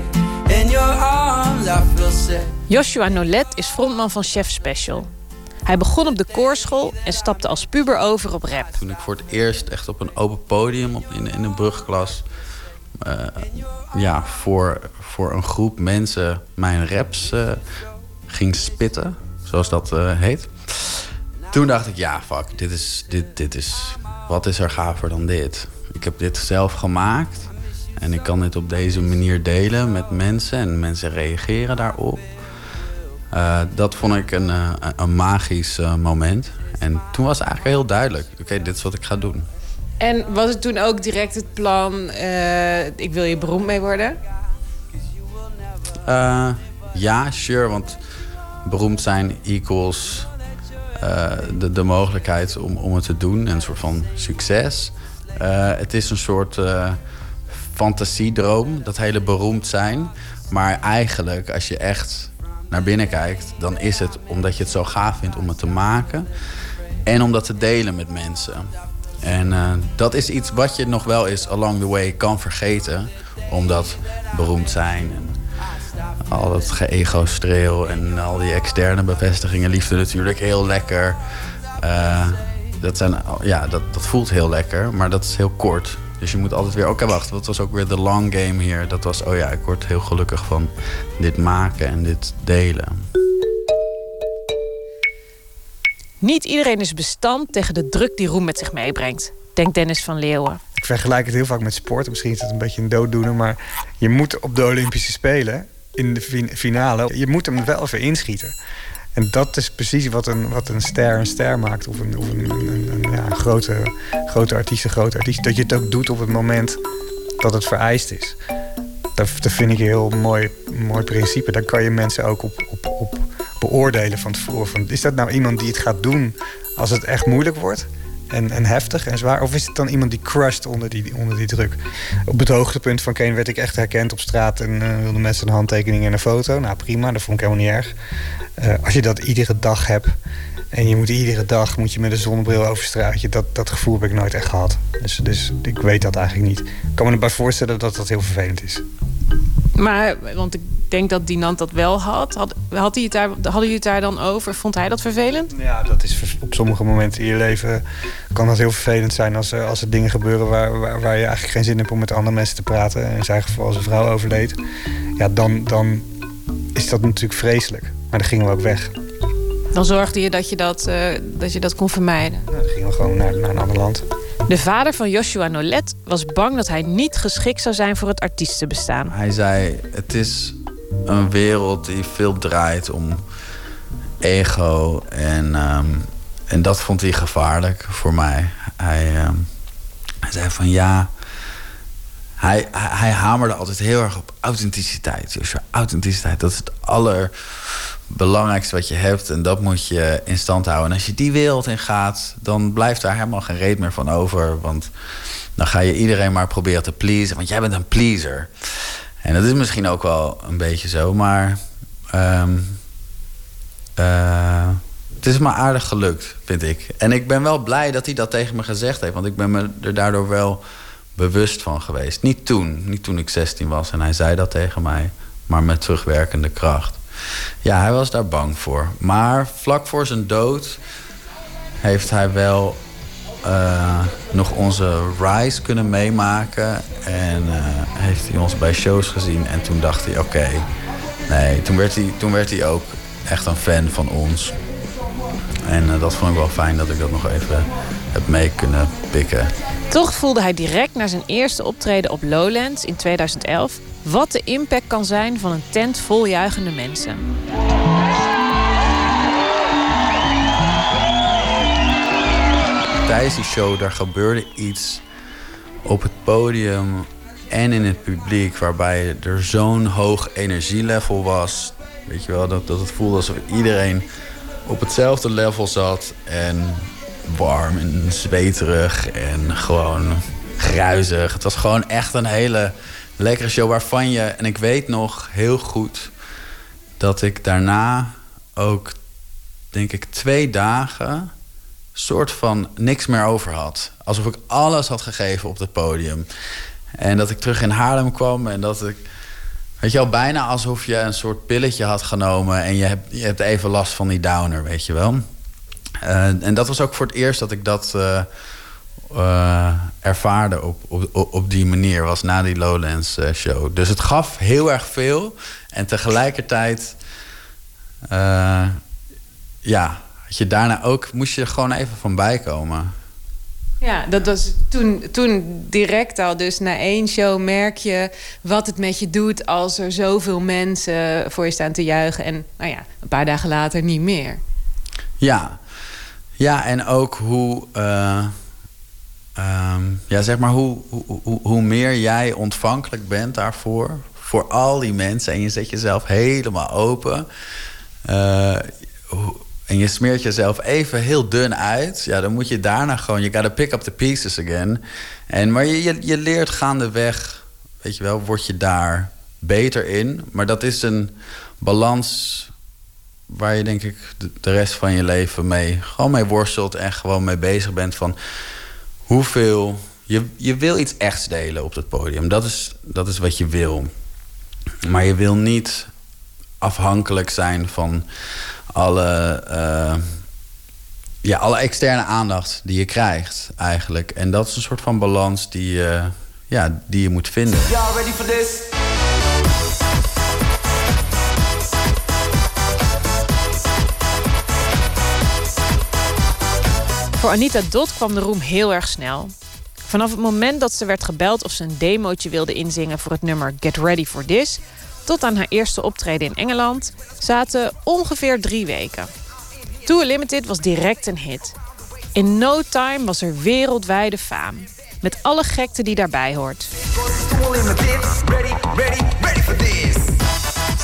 In your arms I feel safe. Joshua Nolet is frontman van Chef Special. Hij begon op de koorschool en stapte als puber over op rap. Toen ik voor het eerst echt op een open podium in, in een brugklas... Uh, ja, voor, voor een groep mensen mijn raps uh, ging spitten, zoals dat uh, heet. Toen dacht ik, ja, fuck, dit is, dit, dit is wat is er gaver dan dit? Ik heb dit zelf gemaakt en ik kan dit op deze manier delen met mensen en mensen reageren daarop. Uh, dat vond ik een, uh, een magisch uh, moment. En toen was het eigenlijk heel duidelijk: oké, okay, dit is wat ik ga doen. En was het toen ook direct het plan: ik wil je beroemd mee worden? ja, sure, want beroemd zijn equals de, de mogelijkheid om, om het te doen. Een soort van succes. Het is een soort fantasiedroom, dat hele beroemd zijn. Maar eigenlijk, als je echt naar binnen kijkt, dan is het omdat je het zo gaaf vindt om het te maken. En om dat te delen met mensen. En dat is iets wat je nog wel eens along the way kan vergeten. Omdat beroemd zijn en al dat ge-ego-streel en al die externe bevestigingen, liefde natuurlijk, heel lekker. Uh, dat, zijn, ja, dat, dat voelt heel lekker, maar dat is heel kort. Dus je moet altijd weer, oké okay, wacht, wat was ook weer de long game hier? Dat was, oh ja, ik word heel gelukkig van dit maken en dit delen. Niet iedereen is bestand tegen de druk die Roem met zich meebrengt, denkt Dennis van Leeuwen. Ik vergelijk het heel vaak met sport. Misschien is het een beetje een dooddoener, maar je moet op de Olympische Spelen in de finale. Je moet hem wel even inschieten. En dat is precies wat een, wat een ster een ster maakt. Of een, of een, een, grote, grote artiest een grote artiest. Dat je het ook doet op het moment dat het vereist is. Dat, dat vind ik een heel mooi, mooi principe. Daar kan je mensen ook op, op, op beoordelen van tevoren. Van, is dat nou iemand die het gaat doen als het echt moeilijk wordt? En, en heftig en zwaar? Of is het dan iemand die crushed onder die, onder die druk? Op het hoogtepunt van Kane werd ik echt herkend op straat... en uh, wilden mensen een handtekening en een foto. Nou, prima, dat vond ik helemaal niet erg. Uh, als je dat iedere dag hebt... en je moet iedere dag moet je met een zonnebril over straat... Dat, dat gevoel heb ik nooit echt gehad. Dus, dus ik weet dat eigenlijk niet. Ik kan me erbij voorstellen dat dat heel vervelend is. Maar, want ik denk dat Dinant dat wel had. had, had hij het daar, hadden jullie het daar dan over? Vond hij dat vervelend? Ja, dat is op sommige momenten in je leven kan dat heel vervelend zijn als er, als er dingen gebeuren waar, waar, waar je eigenlijk geen zin hebt om met andere mensen te praten. In zijn geval als een vrouw overleed. Ja, dan, dan is dat natuurlijk vreselijk. Maar dan gingen we ook weg. Dan zorgde je dat je dat, uh, dat, je dat kon vermijden? Nou, dan gingen we gewoon naar, naar een ander land. De vader van Joshua Nolet was bang dat hij niet geschikt zou zijn voor het artiestenbestaan. Hij zei: Het is een wereld die veel draait om ego. En, um, en dat vond hij gevaarlijk voor mij. Hij, um, hij zei van ja. Hij, hij, hij, hamerde altijd heel erg op authenticiteit. Joshua, authenticiteit, dat is het allerbelangrijkste wat je hebt. En dat moet je in stand houden. En als je die wereld in gaat, dan blijft daar helemaal geen reet meer van over. Want dan ga je iedereen maar proberen te pleasen. Want jij bent een pleaser. En dat is misschien ook wel een beetje zo, maar. Um, uh, het is me aardig gelukt, vind ik. En ik ben wel blij dat hij dat tegen me gezegd heeft, want ik ben me er daardoor wel bewust van geweest. Niet toen, niet toen ik 16 was en hij zei dat tegen mij, maar met terugwerkende kracht. Ja, hij was daar bang voor. Maar vlak voor zijn dood heeft hij wel uh, nog onze rise kunnen meemaken. En uh, heeft hij ons bij shows gezien. En toen dacht hij, oké. Nee, toen werd, hij, toen werd hij ook echt een fan van ons. En uh, dat vond ik wel fijn dat ik dat nog even heb mee kunnen pikken. Toch voelde hij direct na zijn eerste optreden op Lowlands in 2011... wat de impact kan zijn van een tent vol juichende mensen. tijdens die show, daar gebeurde iets op het podium en in het publiek... waarbij er zo'n hoog energielevel was. Weet je wel, dat, dat het voelde alsof iedereen op hetzelfde level zat. En warm en zweterig en gewoon gruizig. Het was gewoon echt een hele lekkere show waarvan je... En ik weet nog heel goed dat ik daarna ook, denk ik, twee dagen soort van niks meer over had. Alsof ik alles had gegeven op het podium. En dat ik terug in Haarlem kwam en dat ik... Weet je wel, bijna alsof je een soort pilletje had genomen... en je hebt, je hebt even last van die downer, weet je wel. Uh, en dat was ook voor het eerst dat ik dat uh, uh, ervaarde op, op, op die manier. Was na die Lowlands show. Dus het gaf heel erg veel. En tegelijkertijd... ja, dat je daarna ook moest je er gewoon even van bijkomen. Ja, dat was toen, toen direct al. Dus na één show merk je wat het met je doet als er zoveel mensen voor je staan te juichen. En nou ja, een paar dagen later niet meer. Ja, ja en ook hoe. Uh, um, ja, zeg maar hoe, hoe, hoe, meer jij ontvankelijk bent daarvoor. Voor al die mensen. En je zet jezelf helemaal open. Hoe, en je smeert jezelf even heel dun uit, ja, dan moet je daarna gewoon, je gotta pick up the pieces again. En, maar je, je, je leert gaandeweg, weet je wel, word je daar beter in. Maar dat is een balans waar je denk ik de, rest van je leven mee gewoon mee worstelt en gewoon mee bezig bent van hoeveel je, je wil iets echts delen op het podium. Dat is, dat is wat je wil. Maar je wil niet afhankelijk zijn van alle, uh, ja, alle externe aandacht die je krijgt eigenlijk. En dat is een soort van balans die, ja, die je moet vinden. Y'all ready for this? Voor Anita Dot kwam de roem heel erg snel. Vanaf het moment dat ze werd gebeld of ze een demootje wilde inzingen voor het nummer Get Ready for This, tot aan haar eerste optreden in Engeland zaten ongeveer drie weken. Tour Limited was direct een hit. In no time was er wereldwijde faam. Met alle gekte die daarbij hoort.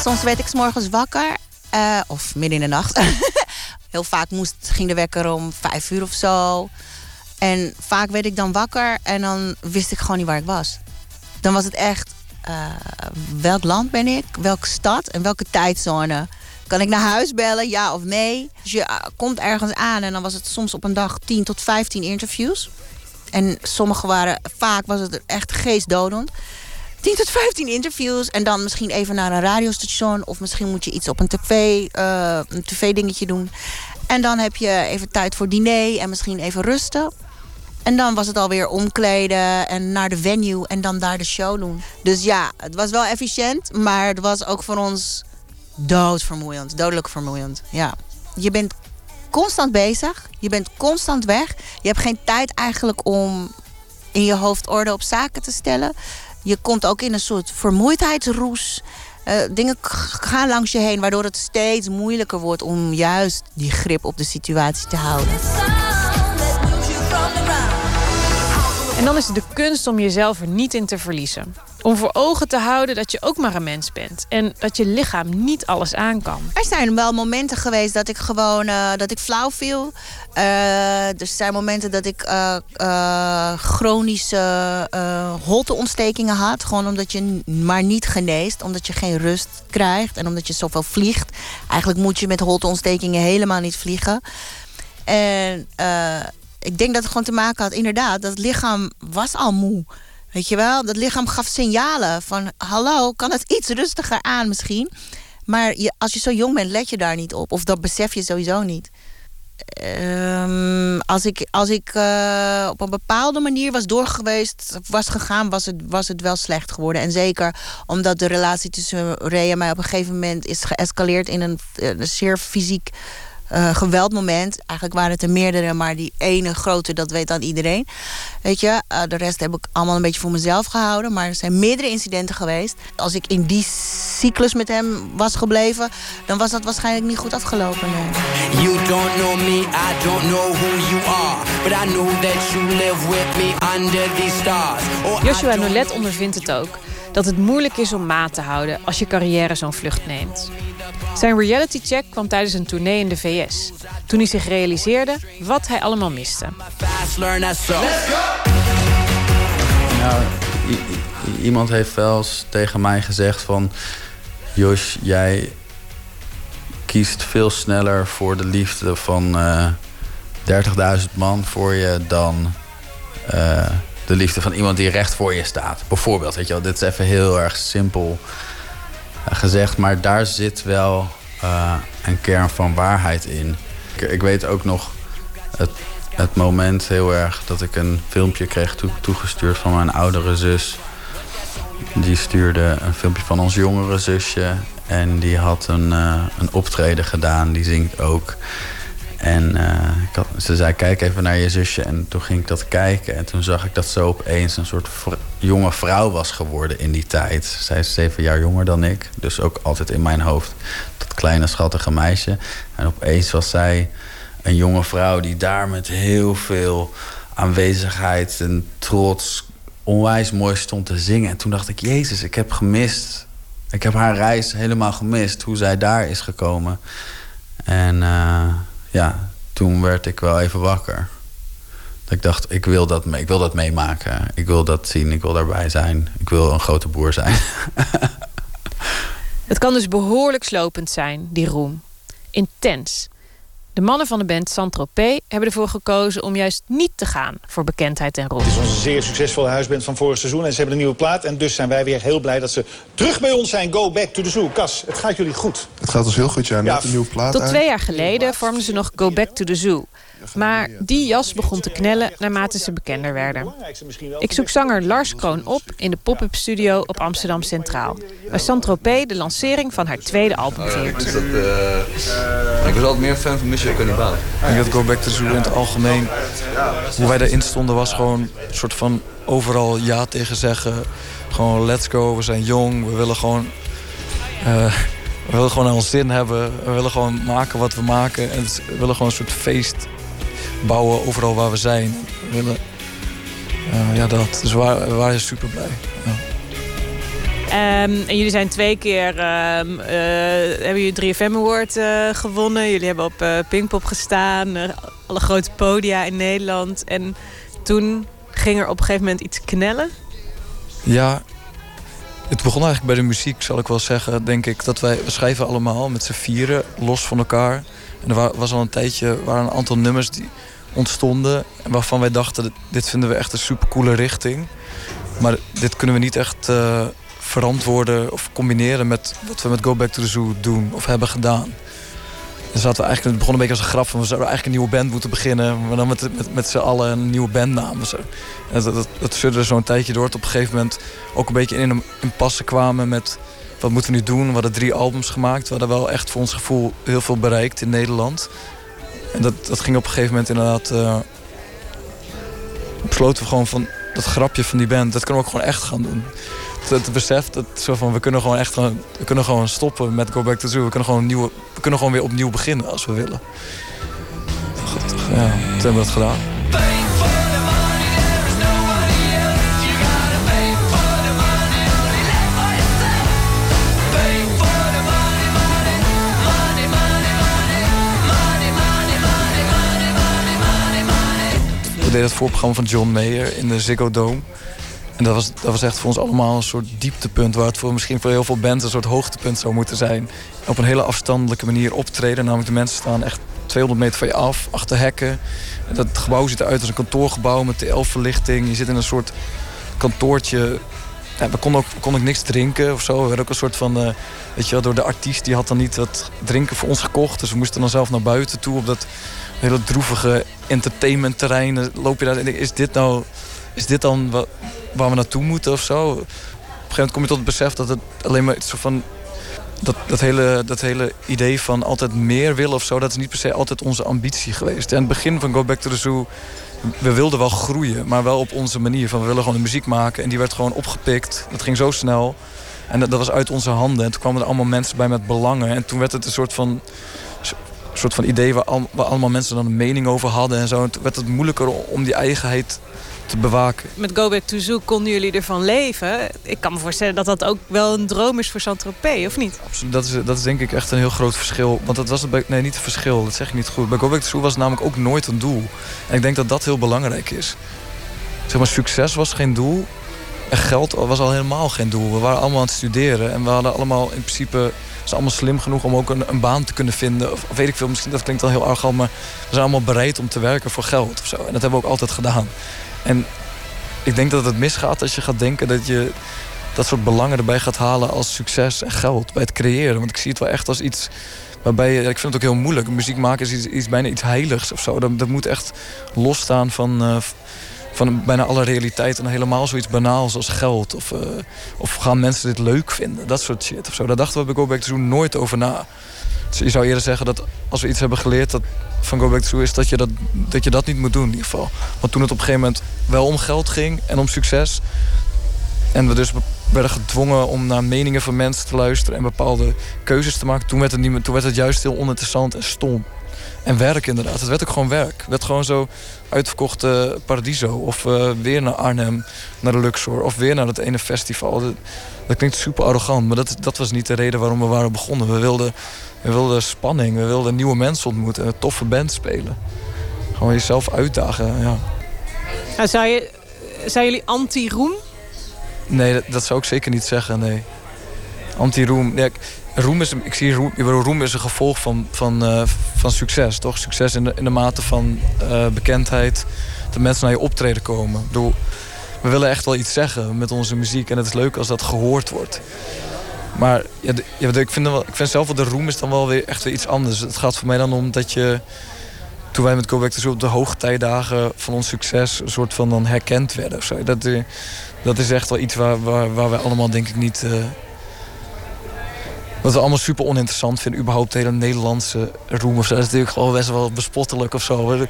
Soms werd ik s morgens wakker. Uh, of midden in de nacht. Heel vaak moest, ging de wekker om vijf uur of zo. En vaak werd ik dan wakker en dan wist ik gewoon niet waar ik was. Dan was het echt uh, welk land ben ik, welke stad en welke tijdzone. Kan ik naar huis bellen, ja of nee? Dus je uh, komt ergens aan en dan was het soms op een dag 10 tot 15 interviews. En sommige waren, vaak was het echt geestdodend. 10 tot 15 interviews. En dan misschien even naar een radiostation. Of misschien moet je iets op een tv, uh, een tv-dingetje doen. En dan heb je even tijd voor diner en misschien even rusten. En dan was het alweer omkleden en naar de venue en dan daar de show doen. Dus ja, het was wel efficiënt, maar het was ook voor ons doodvermoeiend, dodelijk vermoeiend. Ja. Je bent constant bezig, je bent constant weg. Je hebt geen tijd eigenlijk om in je hoofd orde op zaken te stellen. Je komt ook in een soort vermoeidheidsroes. Uh, dingen gaan langs je heen, waardoor het steeds moeilijker wordt om juist die grip op de situatie te houden. En dan is het de kunst om jezelf er niet in te verliezen. Om voor ogen te houden dat je ook maar een mens bent. En dat je lichaam niet alles aan kan. Er zijn wel momenten geweest dat ik gewoon uh, dat ik flauw viel. Uh, er zijn momenten dat ik uh, chronische holteontstekingen had. Gewoon omdat je maar niet geneest. Omdat je geen rust krijgt. En omdat je zoveel vliegt. Eigenlijk moet je met holteontstekingen helemaal niet vliegen. En ik denk dat het gewoon te maken had, inderdaad, dat lichaam was al moe. Weet je wel, dat lichaam gaf signalen van hallo, kan het iets rustiger aan misschien. Maar je, als je zo jong bent, let je daar niet op. Of dat besef je sowieso niet. Um, als ik, als ik uh, op een bepaalde manier was doorgeweest, was gegaan, was het, was het wel slecht geworden. En zeker omdat de relatie tussen Ray en mij op een gegeven moment is geëscaleerd in een, een zeer fysiek uh, geweldmoment. Eigenlijk waren het er meerdere, maar die ene grote, dat weet dan iedereen. Weet je, uh, de rest heb ik allemaal een beetje voor mezelf gehouden. Maar er zijn meerdere incidenten geweest. Als ik in die cyclus met hem was gebleven, dan was dat waarschijnlijk niet goed afgelopen. Nee. You don't know me, I don't know who you are. But I know that you live with me under these stars. Oh, Joshua Nolet ondervindt het ook. Dat het moeilijk is om maat te houden als je carrière zo'n vlucht neemt. Zijn reality check kwam tijdens een tournee in de VS. Toen hij zich realiseerde wat hij allemaal miste. Nou, iemand heeft wel eens tegen mij gezegd van... Jos, jij kiest veel sneller voor de liefde van uh, eh, 30.000 man voor je... dan uh, de liefde van iemand die recht voor je staat. Bijvoorbeeld, weet je wel, dit is even heel erg simpel gezegd. Maar daar zit wel uh, een kern van waarheid in. Ik, weet ook nog het, het, moment heel erg dat ik een filmpje kreeg toegestuurd van mijn oudere zus. Die stuurde een filmpje van ons jongere zusje. En die had een, uh, een optreden gedaan. Die zingt ook. En uh, ze zei, kijk even naar je zusje. En toen ging ik dat kijken. En toen zag ik dat ze opeens een soort jonge vrouw was geworden in die tijd. Zij is zeven jaar jonger dan ik. Dus ook altijd in mijn hoofd dat kleine schattige meisje. En opeens was zij een jonge vrouw die daar met heel veel aanwezigheid en trots onwijs mooi stond te zingen. En toen dacht ik, Jezus, ik heb gemist. Ik heb haar reis helemaal gemist. Hoe zij daar is gekomen. En... Uh, ja, toen werd ik wel even wakker. Dat ik dacht, ik wil dat, ik wil dat meemaken. Ik wil dat zien, ik wil daarbij zijn. Ik wil een grote boer zijn. Het kan dus behoorlijk slopend zijn, die roem. Intens. De mannen van de band Saint-Tropez hebben ervoor gekozen om juist niet te gaan voor bekendheid en roem. Het is onze zeer succesvolle huisband van vorig seizoen en ze hebben een nieuwe plaat. En dus zijn wij weer heel blij dat ze terug bij ons zijn. Go back to the zoo. Cas, het gaat jullie goed. Het gaat ons heel goed, ja. Net ja. een nieuwe plaat Tot twee jaar geleden vormden ze nog Go back to the zoo. Maar die jas begon te knellen naarmate ze bekender werden. Ik zoek zanger Lars Kroon op in de pop-up studio op Amsterdam Centraal. Waar Saint-Tropez de lancering van haar tweede album viert. Uh, uh, ik was altijd meer fan van Michel Cannibal. Ik denk dat Go Back to Zoo in het algemeen... hoe wij daarin stonden was gewoon een soort van overal ja tegen zeggen. Gewoon let's go, we zijn jong, we willen gewoon... Uh, we willen gewoon aan ons zin hebben. We willen gewoon maken wat we maken. En we willen gewoon een soort feest bouwen overal waar we zijn. We willen, uh, ja, dat. Dus waren, we waren super blij. Ja. Um, en jullie zijn twee keer, um, uh, hebben jullie 3FM Award uh, gewonnen. Jullie hebben op Pinkpop gestaan. alle grote podia in Nederland. En toen ging er op een gegeven moment iets knellen. Ja, het begon eigenlijk bij de muziek, zal ik wel zeggen. Denk ik dat wij, schrijven allemaal met z'n vieren, los van elkaar. En er was al een tijdje, waren een aantal nummers die ontstonden. Waarvan wij dachten, dit vinden we echt een supercoole richting. Maar dit kunnen we niet echt uh, verantwoorden of combineren met wat we met Go Back to the Zoo doen of hebben gedaan. Dan zaten we eigenlijk, het begon een beetje als een grap van we zouden eigenlijk een nieuwe band moeten beginnen, maar dan met, met, met z'n allen een nieuwe bandnaam. Zo. En dat, dat, dat zo zo'n tijdje door. Tot op een gegeven moment ook een beetje in een impasse kwamen met wat moeten we nu doen. We hadden drie albums gemaakt. We hadden wel echt voor ons gevoel heel veel bereikt in Nederland. En dat, dat ging op een gegeven moment inderdaad. Uh, besloten we gewoon van dat grapje van die band, dat kunnen we ook gewoon echt gaan doen. Het, besef dat zo van we kunnen gewoon echt we kunnen gewoon stoppen met Go Back to Zoo. We kunnen gewoon, nieuwe, we kunnen gewoon weer opnieuw beginnen als we willen. Ja, toen hebben we dat gedaan. We deden het voorprogramma van John Mayer in de Ziggo Dome. En dat was, dat was echt voor ons allemaal een soort dieptepunt... waar het voor misschien voor heel veel bands een soort hoogtepunt zou moeten zijn. Op een hele afstandelijke manier optreden. Namelijk de mensen staan echt 200 meter van je af, achter hekken. Dat gebouw ziet eruit als een kantoorgebouw met TL-verlichting. Je zit in een soort kantoortje... Ja, we konden ook, konden ook niks drinken of zo. We werden ook een soort van... Uh, weet je wel, door de artiest, die had dan niet wat drinken voor ons gekocht. Dus we moesten dan zelf naar buiten toe op dat hele droevige entertainmentterreinen. Loop je daar is dit nou... Is dit dan waar we naartoe moeten of zo? Op een gegeven moment kom je tot het besef dat het alleen maar iets van... Dat, dat, hele, dat hele idee van altijd meer willen of zo... dat is niet per se altijd onze ambitie geweest. En het begin van Go Back to the Zoo... we wilden wel groeien, maar wel op onze manier. Van we willen gewoon muziek maken. En die werd gewoon opgepikt. Dat ging zo snel. En dat, dat was uit onze handen. En toen kwamen er allemaal mensen bij met belangen. En toen werd het een soort van soort van idee waar, al, waar, allemaal mensen dan een mening over hadden en zo. En toen werd het moeilijker om die eigenheid te bewaken. Met Go Back to Zoo konden jullie ervan leven. Ik kan me voorstellen dat dat ook wel een droom is voor Saint-Tropez, of niet? Absoluut, dat is, dat is denk ik echt een heel groot verschil. Want dat was het bij, nee, niet het verschil, dat zeg ik niet goed. Bij Go Back to Zoo was het namelijk ook nooit een doel. En ik denk dat dat heel belangrijk is. Zeg maar, succes was geen doel. En geld was al helemaal geen doel. We waren allemaal aan het studeren. En we hadden allemaal in principe is allemaal slim genoeg om ook een, een baan te kunnen vinden. Of, weet ik veel, misschien dat klinkt al heel arrogant, maar we zijn allemaal bereid om te werken voor geld of zo. En dat hebben we ook altijd gedaan. En ik denk dat het misgaat als je gaat denken dat je dat soort belangen erbij gaat halen als succes en geld bij het creëren. Want ik zie het wel echt als iets waarbij je, ik vind het ook heel moeilijk. Muziek maken is iets, bijna iets heiligs of zo. Dat, dat moet echt losstaan van, uh, van bijna alle realiteit. En helemaal zoiets banaals als geld. Of, uh, of gaan mensen dit leuk vinden? Dat soort shit of zo. Daar dachten we bij Go Back to Zoo nooit over na. Dus je zou eerder zeggen dat als we iets hebben geleerd dat van Go Back to Zoo... is dat je dat, dat je dat niet moet doen in ieder geval. Want toen het op een gegeven moment wel om geld ging en om succes... en we dus werden gedwongen om naar meningen van mensen te luisteren... en bepaalde keuzes te maken... toen werd het, niet toen werd het juist heel oninteressant en stom. En werk inderdaad. Het werd ook gewoon werk. Het werd gewoon zo uitverkochte Paradiso. Of uh, weer naar Arnhem, naar de Luxor. Of weer naar dat ene festival. Dat, dat, klinkt super arrogant. Maar dat, dat was niet de reden waarom we waren begonnen. We wilden, we wilden spanning. We wilden nieuwe mensen ontmoeten. Een toffe band spelen. Gewoon jezelf uitdagen, ja. Nou, zou je, zijn jullie anti-roem? Nee, dat, dat, zou ik zeker niet zeggen, nee. Anti-roem... Ja, roem is, ik zie roem, roem is een gevolg van, van, uh, van succes, toch? Succes in de, in de mate van uh, bekendheid, dat mensen naar je optreden komen. We willen echt wel iets zeggen met onze muziek en het is leuk als dat gehoord wordt. Maar ja, ik, vind wel, ik vind zelf wel de roem is dan wel weer echt iets anders. Het gaat voor mij dan om dat je, toen wij met Go Back op de hoogtijdagen van ons succes, een soort van dan herkend werden. Of zo. Dat, eh, dat is echt wel iets waar, waar, waar wij allemaal denk ik niet... wat we allemaal super oninteressant vinden. Überhaupt de hele Nederlandse roem of zo. Dat is natuurlijk gewoon best wel bespottelijk of zo.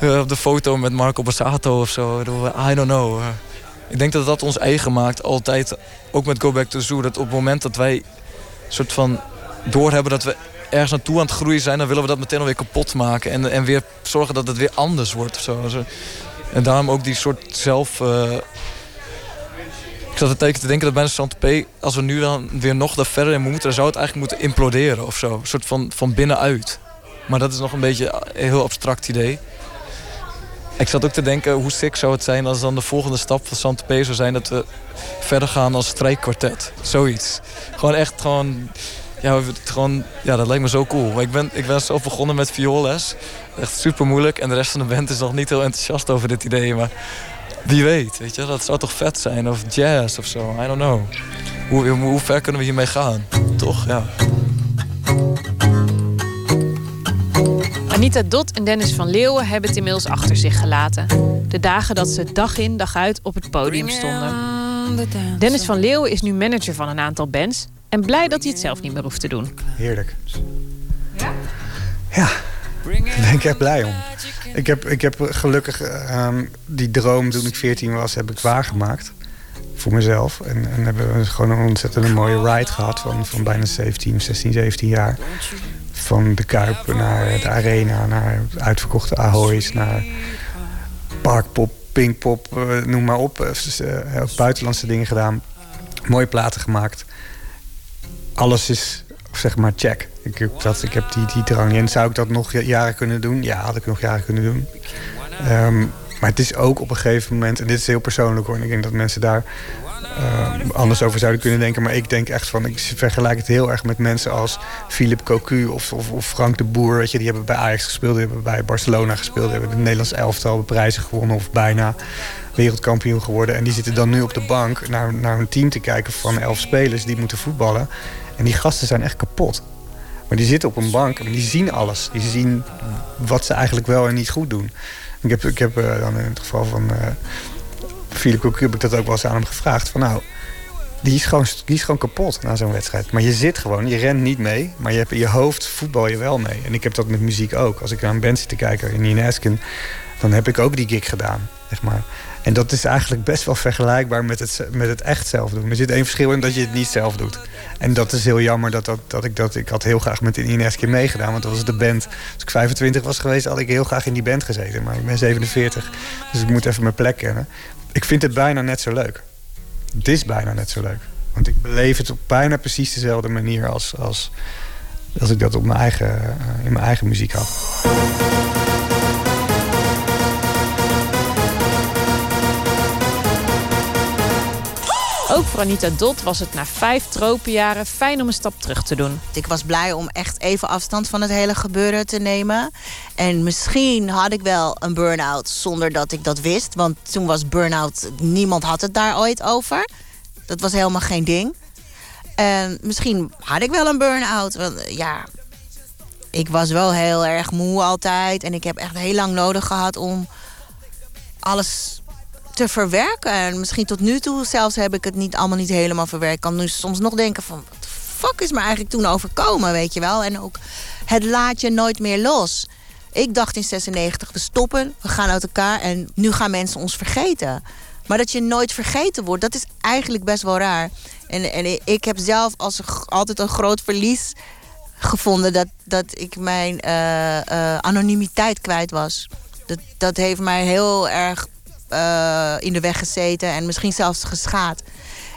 Uh, op de foto met Marco Bassato of zo. I don't know. Ik denk dat dat ons eigen maakt. Altijd, ook met Go Back to Zoo. Dat op het moment dat wij soort van doorhebben dat we ergens naartoe aan het groeien zijn... dan willen we dat meteen alweer kapot maken. En, en weer zorgen dat het weer anders wordt. Of zo. En daarom ook die soort zelf... ik zat een te denken dat bij de P, als we nu dan weer nog daar verder in moeten... dan zou het eigenlijk moeten imploderen of zo. Een soort van, van binnenuit. Maar dat is nog een beetje een heel abstract idee. Ik zat ook te denken, hoe sick zou het zijn als dan de volgende stap van Santa P zou zijn... dat we verder gaan als strijkkwartet. Zoiets. Gewoon echt gewoon... Ja, ja, dat lijkt me zo cool. Ik ben, ik ben zelf begonnen met vioolles. Echt super moeilijk. En de rest van de band is nog niet heel enthousiast over dit idee. Maar Wie weet, weet je, dat zou toch vet zijn? Of jazz of zo, I don't know. Hoe, hoe ver kunnen we hiermee gaan? Toch, ja. Anita Dot en Dennis van Leeuwen hebben het inmiddels achter zich gelaten. De dagen dat ze dag in dag uit op het podium stonden. Dennis van Leeuwen is nu manager van een aantal bands en blij dat hij het zelf niet meer hoeft te doen. Heerlijk. Ja? Ja, ben ik echt blij om. Ik heb, ik heb gelukkig ehm, die droom toen ik 14 was, heb ik waargemaakt. Voor mezelf. En, en hebben we gewoon een ontzettend mooie ride gehad van, van bijna 17, 16, 17 jaar. Van de Kuip naar de Arena, naar uitverkochte Ahoy's, naar Parkpop, Pinkpop, uh, noem maar op. Dus, uh, buitenlandse dingen gedaan. Mooie platen gemaakt. Alles is, zeg maar, check. Ik heb, dat, ik heb die, die drang. En zou ik dat nog jaren kunnen doen? Ja, had ik nog jaren kunnen doen. Um, maar het is ook op een gegeven moment, en dit is heel persoonlijk hoor, en ik denk dat mensen daar uh, anders over zouden kunnen denken. Maar ik denk echt van, ik vergelijk het heel erg met mensen als Philip Cocu of, of, Frank de Boer. Weet je, die hebben bij Ajax gespeeld, hebben bij Barcelona gespeeld, hebben het Nederlands elftal prijzen gewonnen of bijna wereldkampioen geworden. En die zitten dan nu op de bank naar, naar een team te kijken van elf spelers die moeten voetballen. En die gasten zijn echt kapot. Maar die zitten op een bank en die zien alles. Die zien wat ze eigenlijk wel en niet goed doen. Ik heb, ik heb uh, dan in het geval van uh, Philip heb ik dat ook wel eens aan hem gevraagd. Van nou, die is gewoon, die is gewoon kapot na zo'n wedstrijd. Maar je zit gewoon, je rent niet mee. Maar je hebt je hoofd voetbal je wel mee. En ik heb dat met muziek ook. Als ik naar een band zit te kijken in Inesken... dan heb ik ook die gig gedaan, zeg maar. En dat is eigenlijk best wel vergelijkbaar met het, met het echt zelf doen. Er zit één verschil in dat je het niet zelf doet. En dat is heel jammer dat, dat, dat ik dat... Ik had heel graag met de Ineski meegedaan, want dat was de band. Als ik 25 was geweest, had ik heel graag in die band gezeten. Maar ik ben 47, dus ik moet even mijn plek kennen. Ik vind het bijna net zo leuk. Het is bijna net zo leuk. Want ik beleef het op bijna precies dezelfde manier als, als, als ik dat op mijn eigen, uh, in mijn eigen muziek had. Ook voor Anita Dot was het na vijf tropenjaren fijn om een stap terug te doen. Ik was blij om echt even afstand van het hele gebeuren te nemen. En misschien had ik wel een burn-out zonder dat ik dat wist. Want toen was burn-out, niemand had het daar ooit over. Dat was helemaal geen ding. En misschien had ik wel een burn-out. Want ja, ik was wel heel erg moe altijd. En ik heb echt heel lang nodig gehad om alles te verwerken. En misschien tot nu toe zelfs heb ik het niet allemaal niet helemaal verwerkt. Kan nu soms nog denken van... wat de fuck is me eigenlijk toen overkomen, weet je wel? En ook het laat je nooit meer los. Ik dacht in 96, we stoppen, we gaan uit elkaar... en nu gaan mensen ons vergeten. Maar dat je nooit vergeten wordt, dat is eigenlijk best wel raar. En, en ik heb zelf als altijd een groot verlies gevonden... dat, dat ik mijn uh, uh, anonimiteit kwijt was. Dat, dat heeft mij heel erg uh, in de weg gezeten en misschien zelfs geschaad.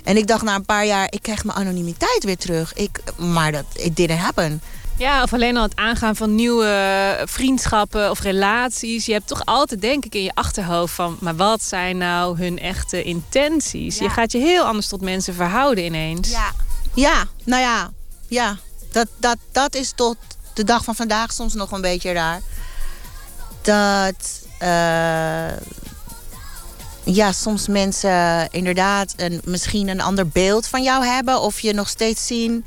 En ik dacht na een paar jaar, ik krijg mijn anonimiteit weer terug. Ik, maar dat it didn't happen. Ja, of alleen al het aangaan van nieuwe vriendschappen of relaties. Je hebt toch altijd, denk ik, in je achterhoofd van... maar wat zijn nou hun echte intenties? Je gaat je heel anders tot mensen verhouden ineens. Ja, ja nou ja, ja. Dat, dat, dat is tot de dag van vandaag soms nog een beetje raar. Dat... Uh, ja, soms mensen inderdaad een, misschien een ander beeld van jou hebben. Of je nog steeds zien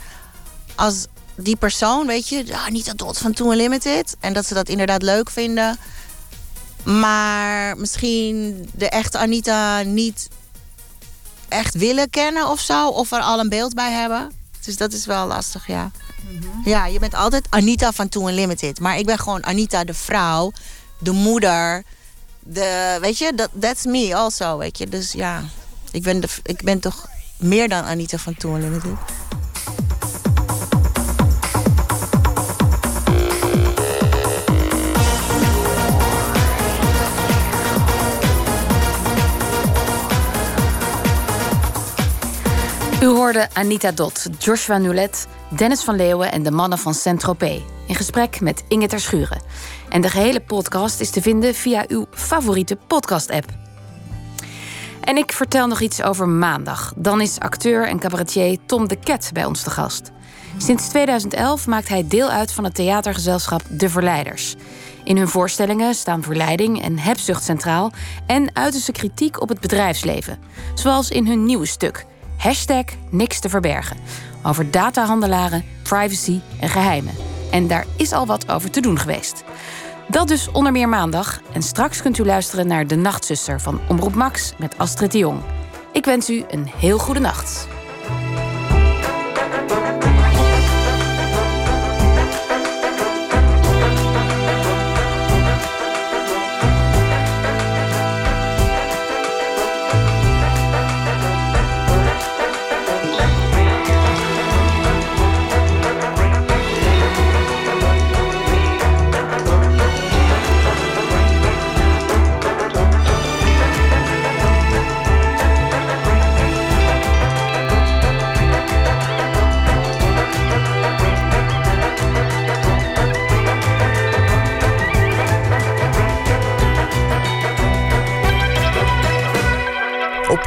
als die persoon, weet je. Ah, niet dat dot van Too Unlimited. En dat ze dat inderdaad leuk vinden. Maar misschien de echte Anita niet echt willen kennen of zo. Of er al een beeld bij hebben. Dus dat is wel lastig, ja. Mhm. Ja, je bent altijd Anita van Too Unlimited. Maar ik ben gewoon Anita de vrouw, de moeder de, weet je, dat that's me also, weet je. Dus ja, ik ben, de, ik ben toch meer dan Anita van Toon Limited. U hoorde Anita Dot, Joshua Nulet, Dennis van Leeuwen en de mannen van Saint-Tropez. In gesprek met Inge Ter Schuren. En de gehele podcast is te vinden via uw favoriete podcast-app. En ik vertel nog iets over maandag. Dan is acteur en cabaretier Tom de Ket bij ons te gast. Sinds 2011 maakt hij deel uit van het theatergezelschap De Verleiders. In hun voorstellingen staan verleiding en hebzucht centraal en uiten ze kritiek op het bedrijfsleven. Zoals in hun nieuwe stuk, hashtag niks te verbergen. Over datahandelaren, privacy en geheimen. En daar is al wat over te doen geweest. Dat dus onder meer maandag. En straks kunt u luisteren naar De Nachtzuster van Omroep Max met Astrid de Jong. Ik wens u een heel goede nacht.